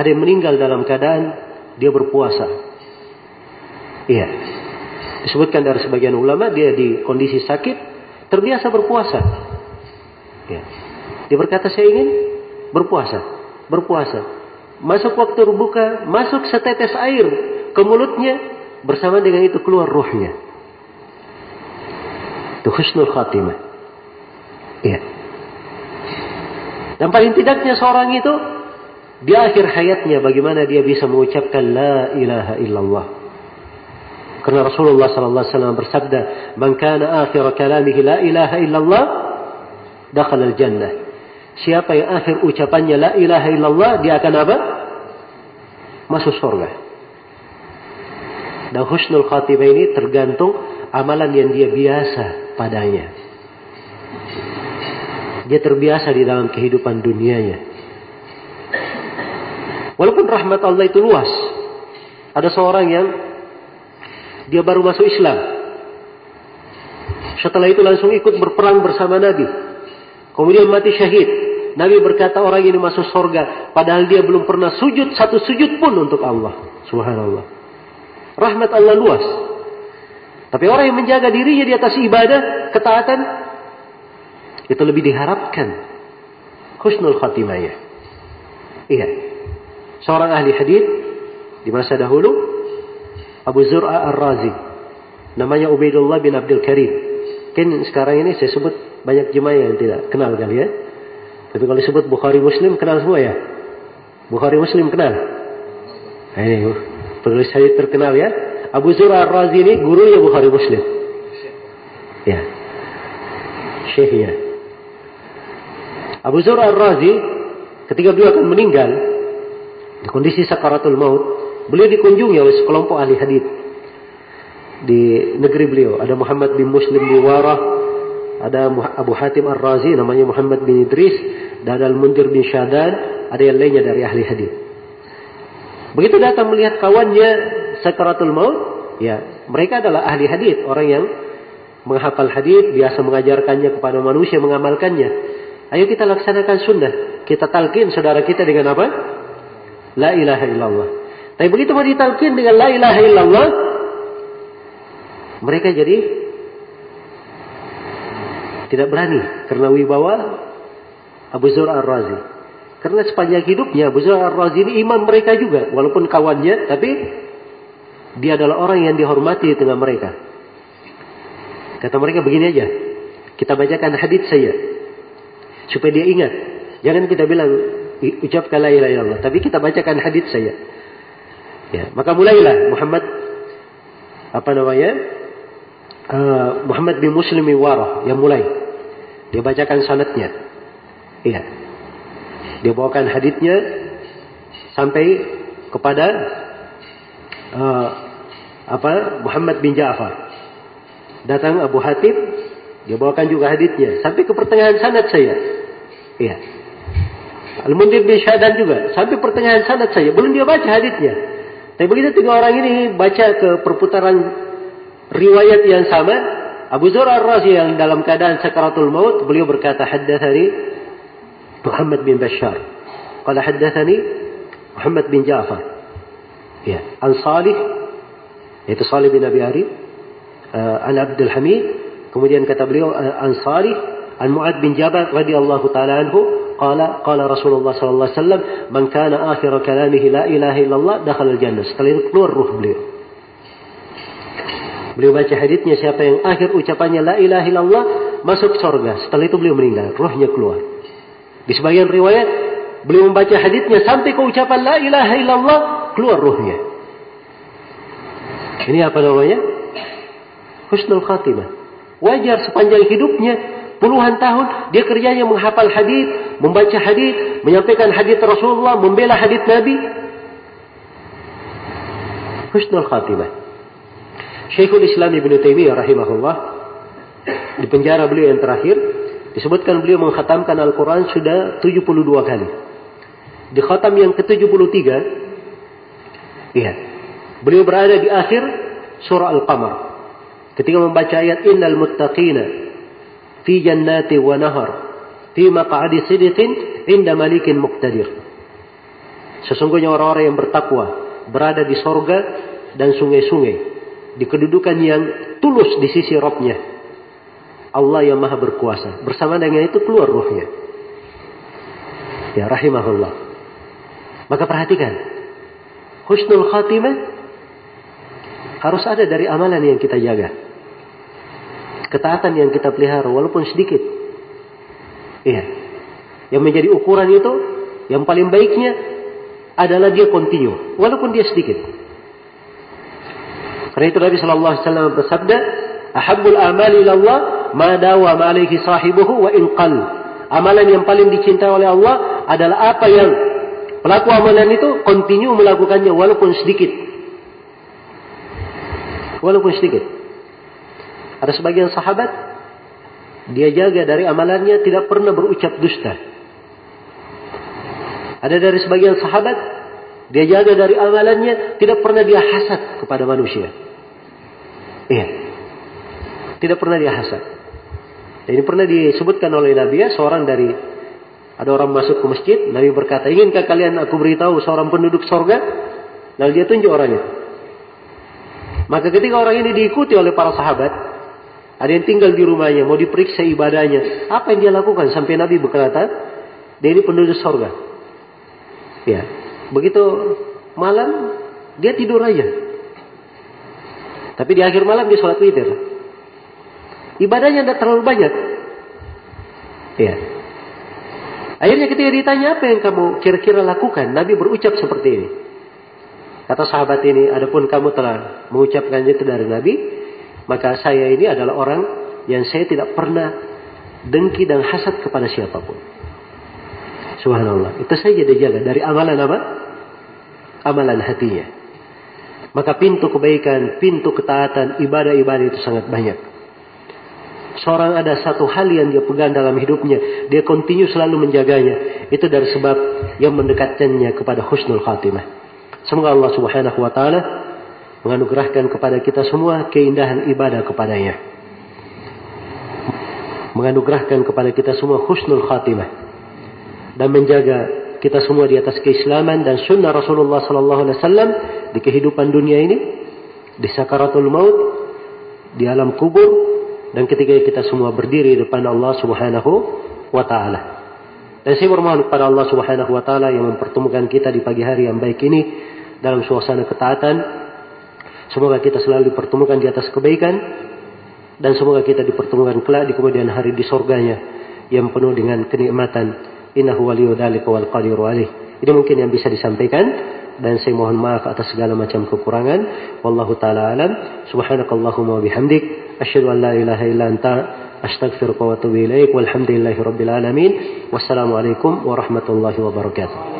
Ada yang meninggal dalam keadaan dia berpuasa. Iya. Disebutkan dari sebagian ulama dia di kondisi sakit terbiasa berpuasa. Ya. Dia berkata saya ingin berpuasa, berpuasa. Masuk waktu berbuka, masuk setetes air ke mulutnya, bersama dengan itu keluar ruhnya. Itu husnul khatimah. Ya. Dan paling tidaknya seorang itu di akhir hayatnya bagaimana dia bisa mengucapkan la ilaha illallah. Karena Rasulullah sallallahu alaihi wasallam bersabda, "Man kana akhir kalamihi la ilaha illallah, dakhala al-jannah." Siapa yang akhir ucapannya la ilaha illallah, dia akan apa? Masuk surga. Dan husnul khatimah ini tergantung amalan yang dia biasa padanya. Dia terbiasa di dalam kehidupan dunianya. Walaupun rahmat Allah itu luas. Ada seorang yang dia baru masuk Islam. Setelah itu langsung ikut berperang bersama Nabi. Kemudian mati syahid. Nabi berkata orang ini masuk surga. Padahal dia belum pernah sujud satu sujud pun untuk Allah. Subhanallah. Rahmat Allah luas. Tapi orang yang menjaga dirinya di atas ibadah, ketaatan, itu lebih diharapkan husnul khatimahnya. Iya. Seorang ahli hadis di masa dahulu Abu Zur'a Ar-Razi. Namanya Ubaidullah bin Abdul Karim. Kan sekarang ini saya sebut banyak jemaah yang tidak kenal kali ya. Tapi kalau disebut Bukhari Muslim kenal semua ya. Bukhari Muslim kenal. Ini penulis hadis terkenal ya. Abu Zur'a Ar-Razi ini gurunya Bukhari Muslim. Ya. Syekhnya. Abu Zur Ar-Razi ketika beliau akan meninggal di kondisi sakaratul maut, beliau dikunjungi oleh sekelompok ahli hadis di negeri beliau. Ada Muhammad bin Muslim bin Warah, ada Abu Hatim Ar-Razi namanya Muhammad bin Idris, dan ada Al-Mundir bin Syadan, ada yang lainnya dari ahli hadis. Begitu datang melihat kawannya sakaratul maut, ya mereka adalah ahli hadis, orang yang menghafal hadis, biasa mengajarkannya kepada manusia, mengamalkannya. Ayo kita laksanakan sunnah. Kita talqin saudara kita dengan apa? La ilaha illallah. Tapi begitu mau ditalqin dengan la ilaha illallah, mereka jadi tidak berani karena wibawa Abu Zur Ar-Razi. Karena sepanjang hidupnya Abu Zur Ar-Razi ini iman mereka juga, walaupun kawannya, tapi dia adalah orang yang dihormati dengan mereka. Kata mereka begini aja, kita bacakan hadis saya supaya dia ingat. Jangan kita bilang ucapkan la ilaha illallah, tapi kita bacakan hadis saya. Ya, maka mulailah Muhammad apa namanya? Uh, Muhammad bin Muslim bin Warah yang mulai. Dia bacakan sanatnya. Iya. Dia bawakan hadisnya sampai kepada uh, apa Muhammad bin Ja'far. Datang Abu Hatib, dia bawakan juga hadisnya sampai ke pertengahan sanad saya. Iya. Al-Mundir bin Syahdan juga. Sampai pertengahan sanad saya. Belum dia baca hadisnya. Tapi begitu tiga orang ini baca ke perputaran riwayat yang sama. Abu Zur'ar Razi yang dalam keadaan sakaratul maut. Beliau berkata haddathani Muhammad bin Bashar. Qala haddathani Muhammad bin Ja'far. Ya. An Salih. Itu Salih bin Abi Ari, Uh, eh, an Abdul Hamid. Kemudian kata beliau eh, An Salih. An Mu'ad bin Jabal radhiyallahu ta'ala anhu qala qala Rasulullah sallallahu alaihi wasallam man kana akhir kalamihi la ilaha illallah dakhala jannah setelah itu keluar ruh beliau. Beliau baca hadisnya siapa yang akhir ucapannya la ilaha illallah masuk surga. Setelah itu beliau meninggal rohnya keluar. Di sebagian riwayat beliau membaca hadisnya sampai ke ucapan la ilaha illallah keluar ruhnya. Ini apa namanya? Husnul khatimah. Wajar sepanjang hidupnya Puluhan tahun dia kerjanya menghafal hadis, membaca hadis, menyampaikan hadis Rasulullah, membela hadis Nabi. Husnul khatimah. Syekhul Islam Ibn Taimiyah rahimahullah di penjara beliau yang terakhir disebutkan beliau menghatamkan Al-Quran sudah 72 kali. Di khatam yang ke-73 iya, beliau berada di akhir surah Al-Qamar. Ketika membaca ayat innal muttaqina fi jannati wa nahar fi maq'adi sidiqin inda malikin muqtadir. Sesungguhnya orang-orang yang bertakwa berada di sorga dan sungai-sungai di kedudukan yang tulus di sisi Robnya Allah yang maha berkuasa. Bersama dengan itu keluar ruhnya. Ya rahimahullah. Maka perhatikan. Husnul khatimah harus ada dari amalan yang kita jaga. Ketaatan yang kita pelihara walaupun sedikit. Iya. Yang menjadi ukuran itu yang paling baiknya adalah dia kontinu walaupun dia sedikit. Karena itu Nabi sallallahu alaihi wasallam bersabda, "Ahabbul amali ilallah ma dawama alaihi sahibuhu wa in qal." Amalan yang paling dicintai oleh Allah adalah apa yang pelaku amalan itu kontinu melakukannya walaupun sedikit. Walaupun sedikit. Ada sebagian sahabat dia jaga dari amalannya tidak pernah berucap dusta. Ada dari sebagian sahabat dia jaga dari amalannya tidak pernah dia hasad kepada manusia. Iya. Tidak pernah dia hasad. Dan ini pernah disebutkan oleh Nabi ya, seorang dari ada orang masuk ke masjid, Nabi berkata, "Inginkah kalian aku beritahu seorang penduduk sorga?" Lalu dia tunjuk orangnya. Maka ketika orang ini diikuti oleh para sahabat, ada yang tinggal di rumahnya, mau diperiksa ibadahnya. Apa yang dia lakukan? Sampai Nabi berkata, dia ini penduduk sorga. Ya. Begitu malam dia tidur aja. Tapi di akhir malam dia sholat witir. Ibadahnya tidak terlalu banyak. Ya. Akhirnya ketika ditanya apa yang kamu kira-kira lakukan, Nabi berucap seperti ini. Kata sahabat ini, adapun kamu telah mengucapkan itu dari Nabi, maka saya ini adalah orang yang saya tidak pernah dengki dan hasad kepada siapa pun. Subhanallah. Itu saja dia jaga dari amalan apa? Amalan hatinya. Maka pintu kebaikan, pintu ketaatan, ibadah-ibadah itu sangat banyak. Seorang ada satu hal yang dia pegang dalam hidupnya, dia kontinu selalu menjaganya. Itu dari sebab yang mendekatkannya kepada husnul khatimah. Semoga Allah Subhanahu wa taala menganugerahkan kepada kita semua keindahan ibadah kepadanya. Menganugerahkan kepada kita semua husnul khatimah dan menjaga kita semua di atas keislaman dan sunnah Rasulullah sallallahu alaihi wasallam di kehidupan dunia ini, di sakaratul maut, di alam kubur dan ketika kita semua berdiri di depan Allah Subhanahu wa taala. Dan saya bermohon kepada Allah Subhanahu wa taala yang mempertemukan kita di pagi hari yang baik ini dalam suasana ketaatan. Semoga kita selalu dipertemukan di atas kebaikan dan semoga kita dipertemukan kelak di kemudian hari di surganya yang penuh dengan kenikmatan Innahu waliyu dzalika wal qadiru alaih. Ini mungkin yang bisa disampaikan dan saya mohon maaf atas segala macam kekurangan. Wallahu taala alam. Subhanakallahumma wa bihamdik asyhadu an la ilaha illa anta astaghfiruka wa atubu ilaik. Walhamdulillahi rabbil alamin. Wassalamualaikum warahmatullahi wabarakatuh.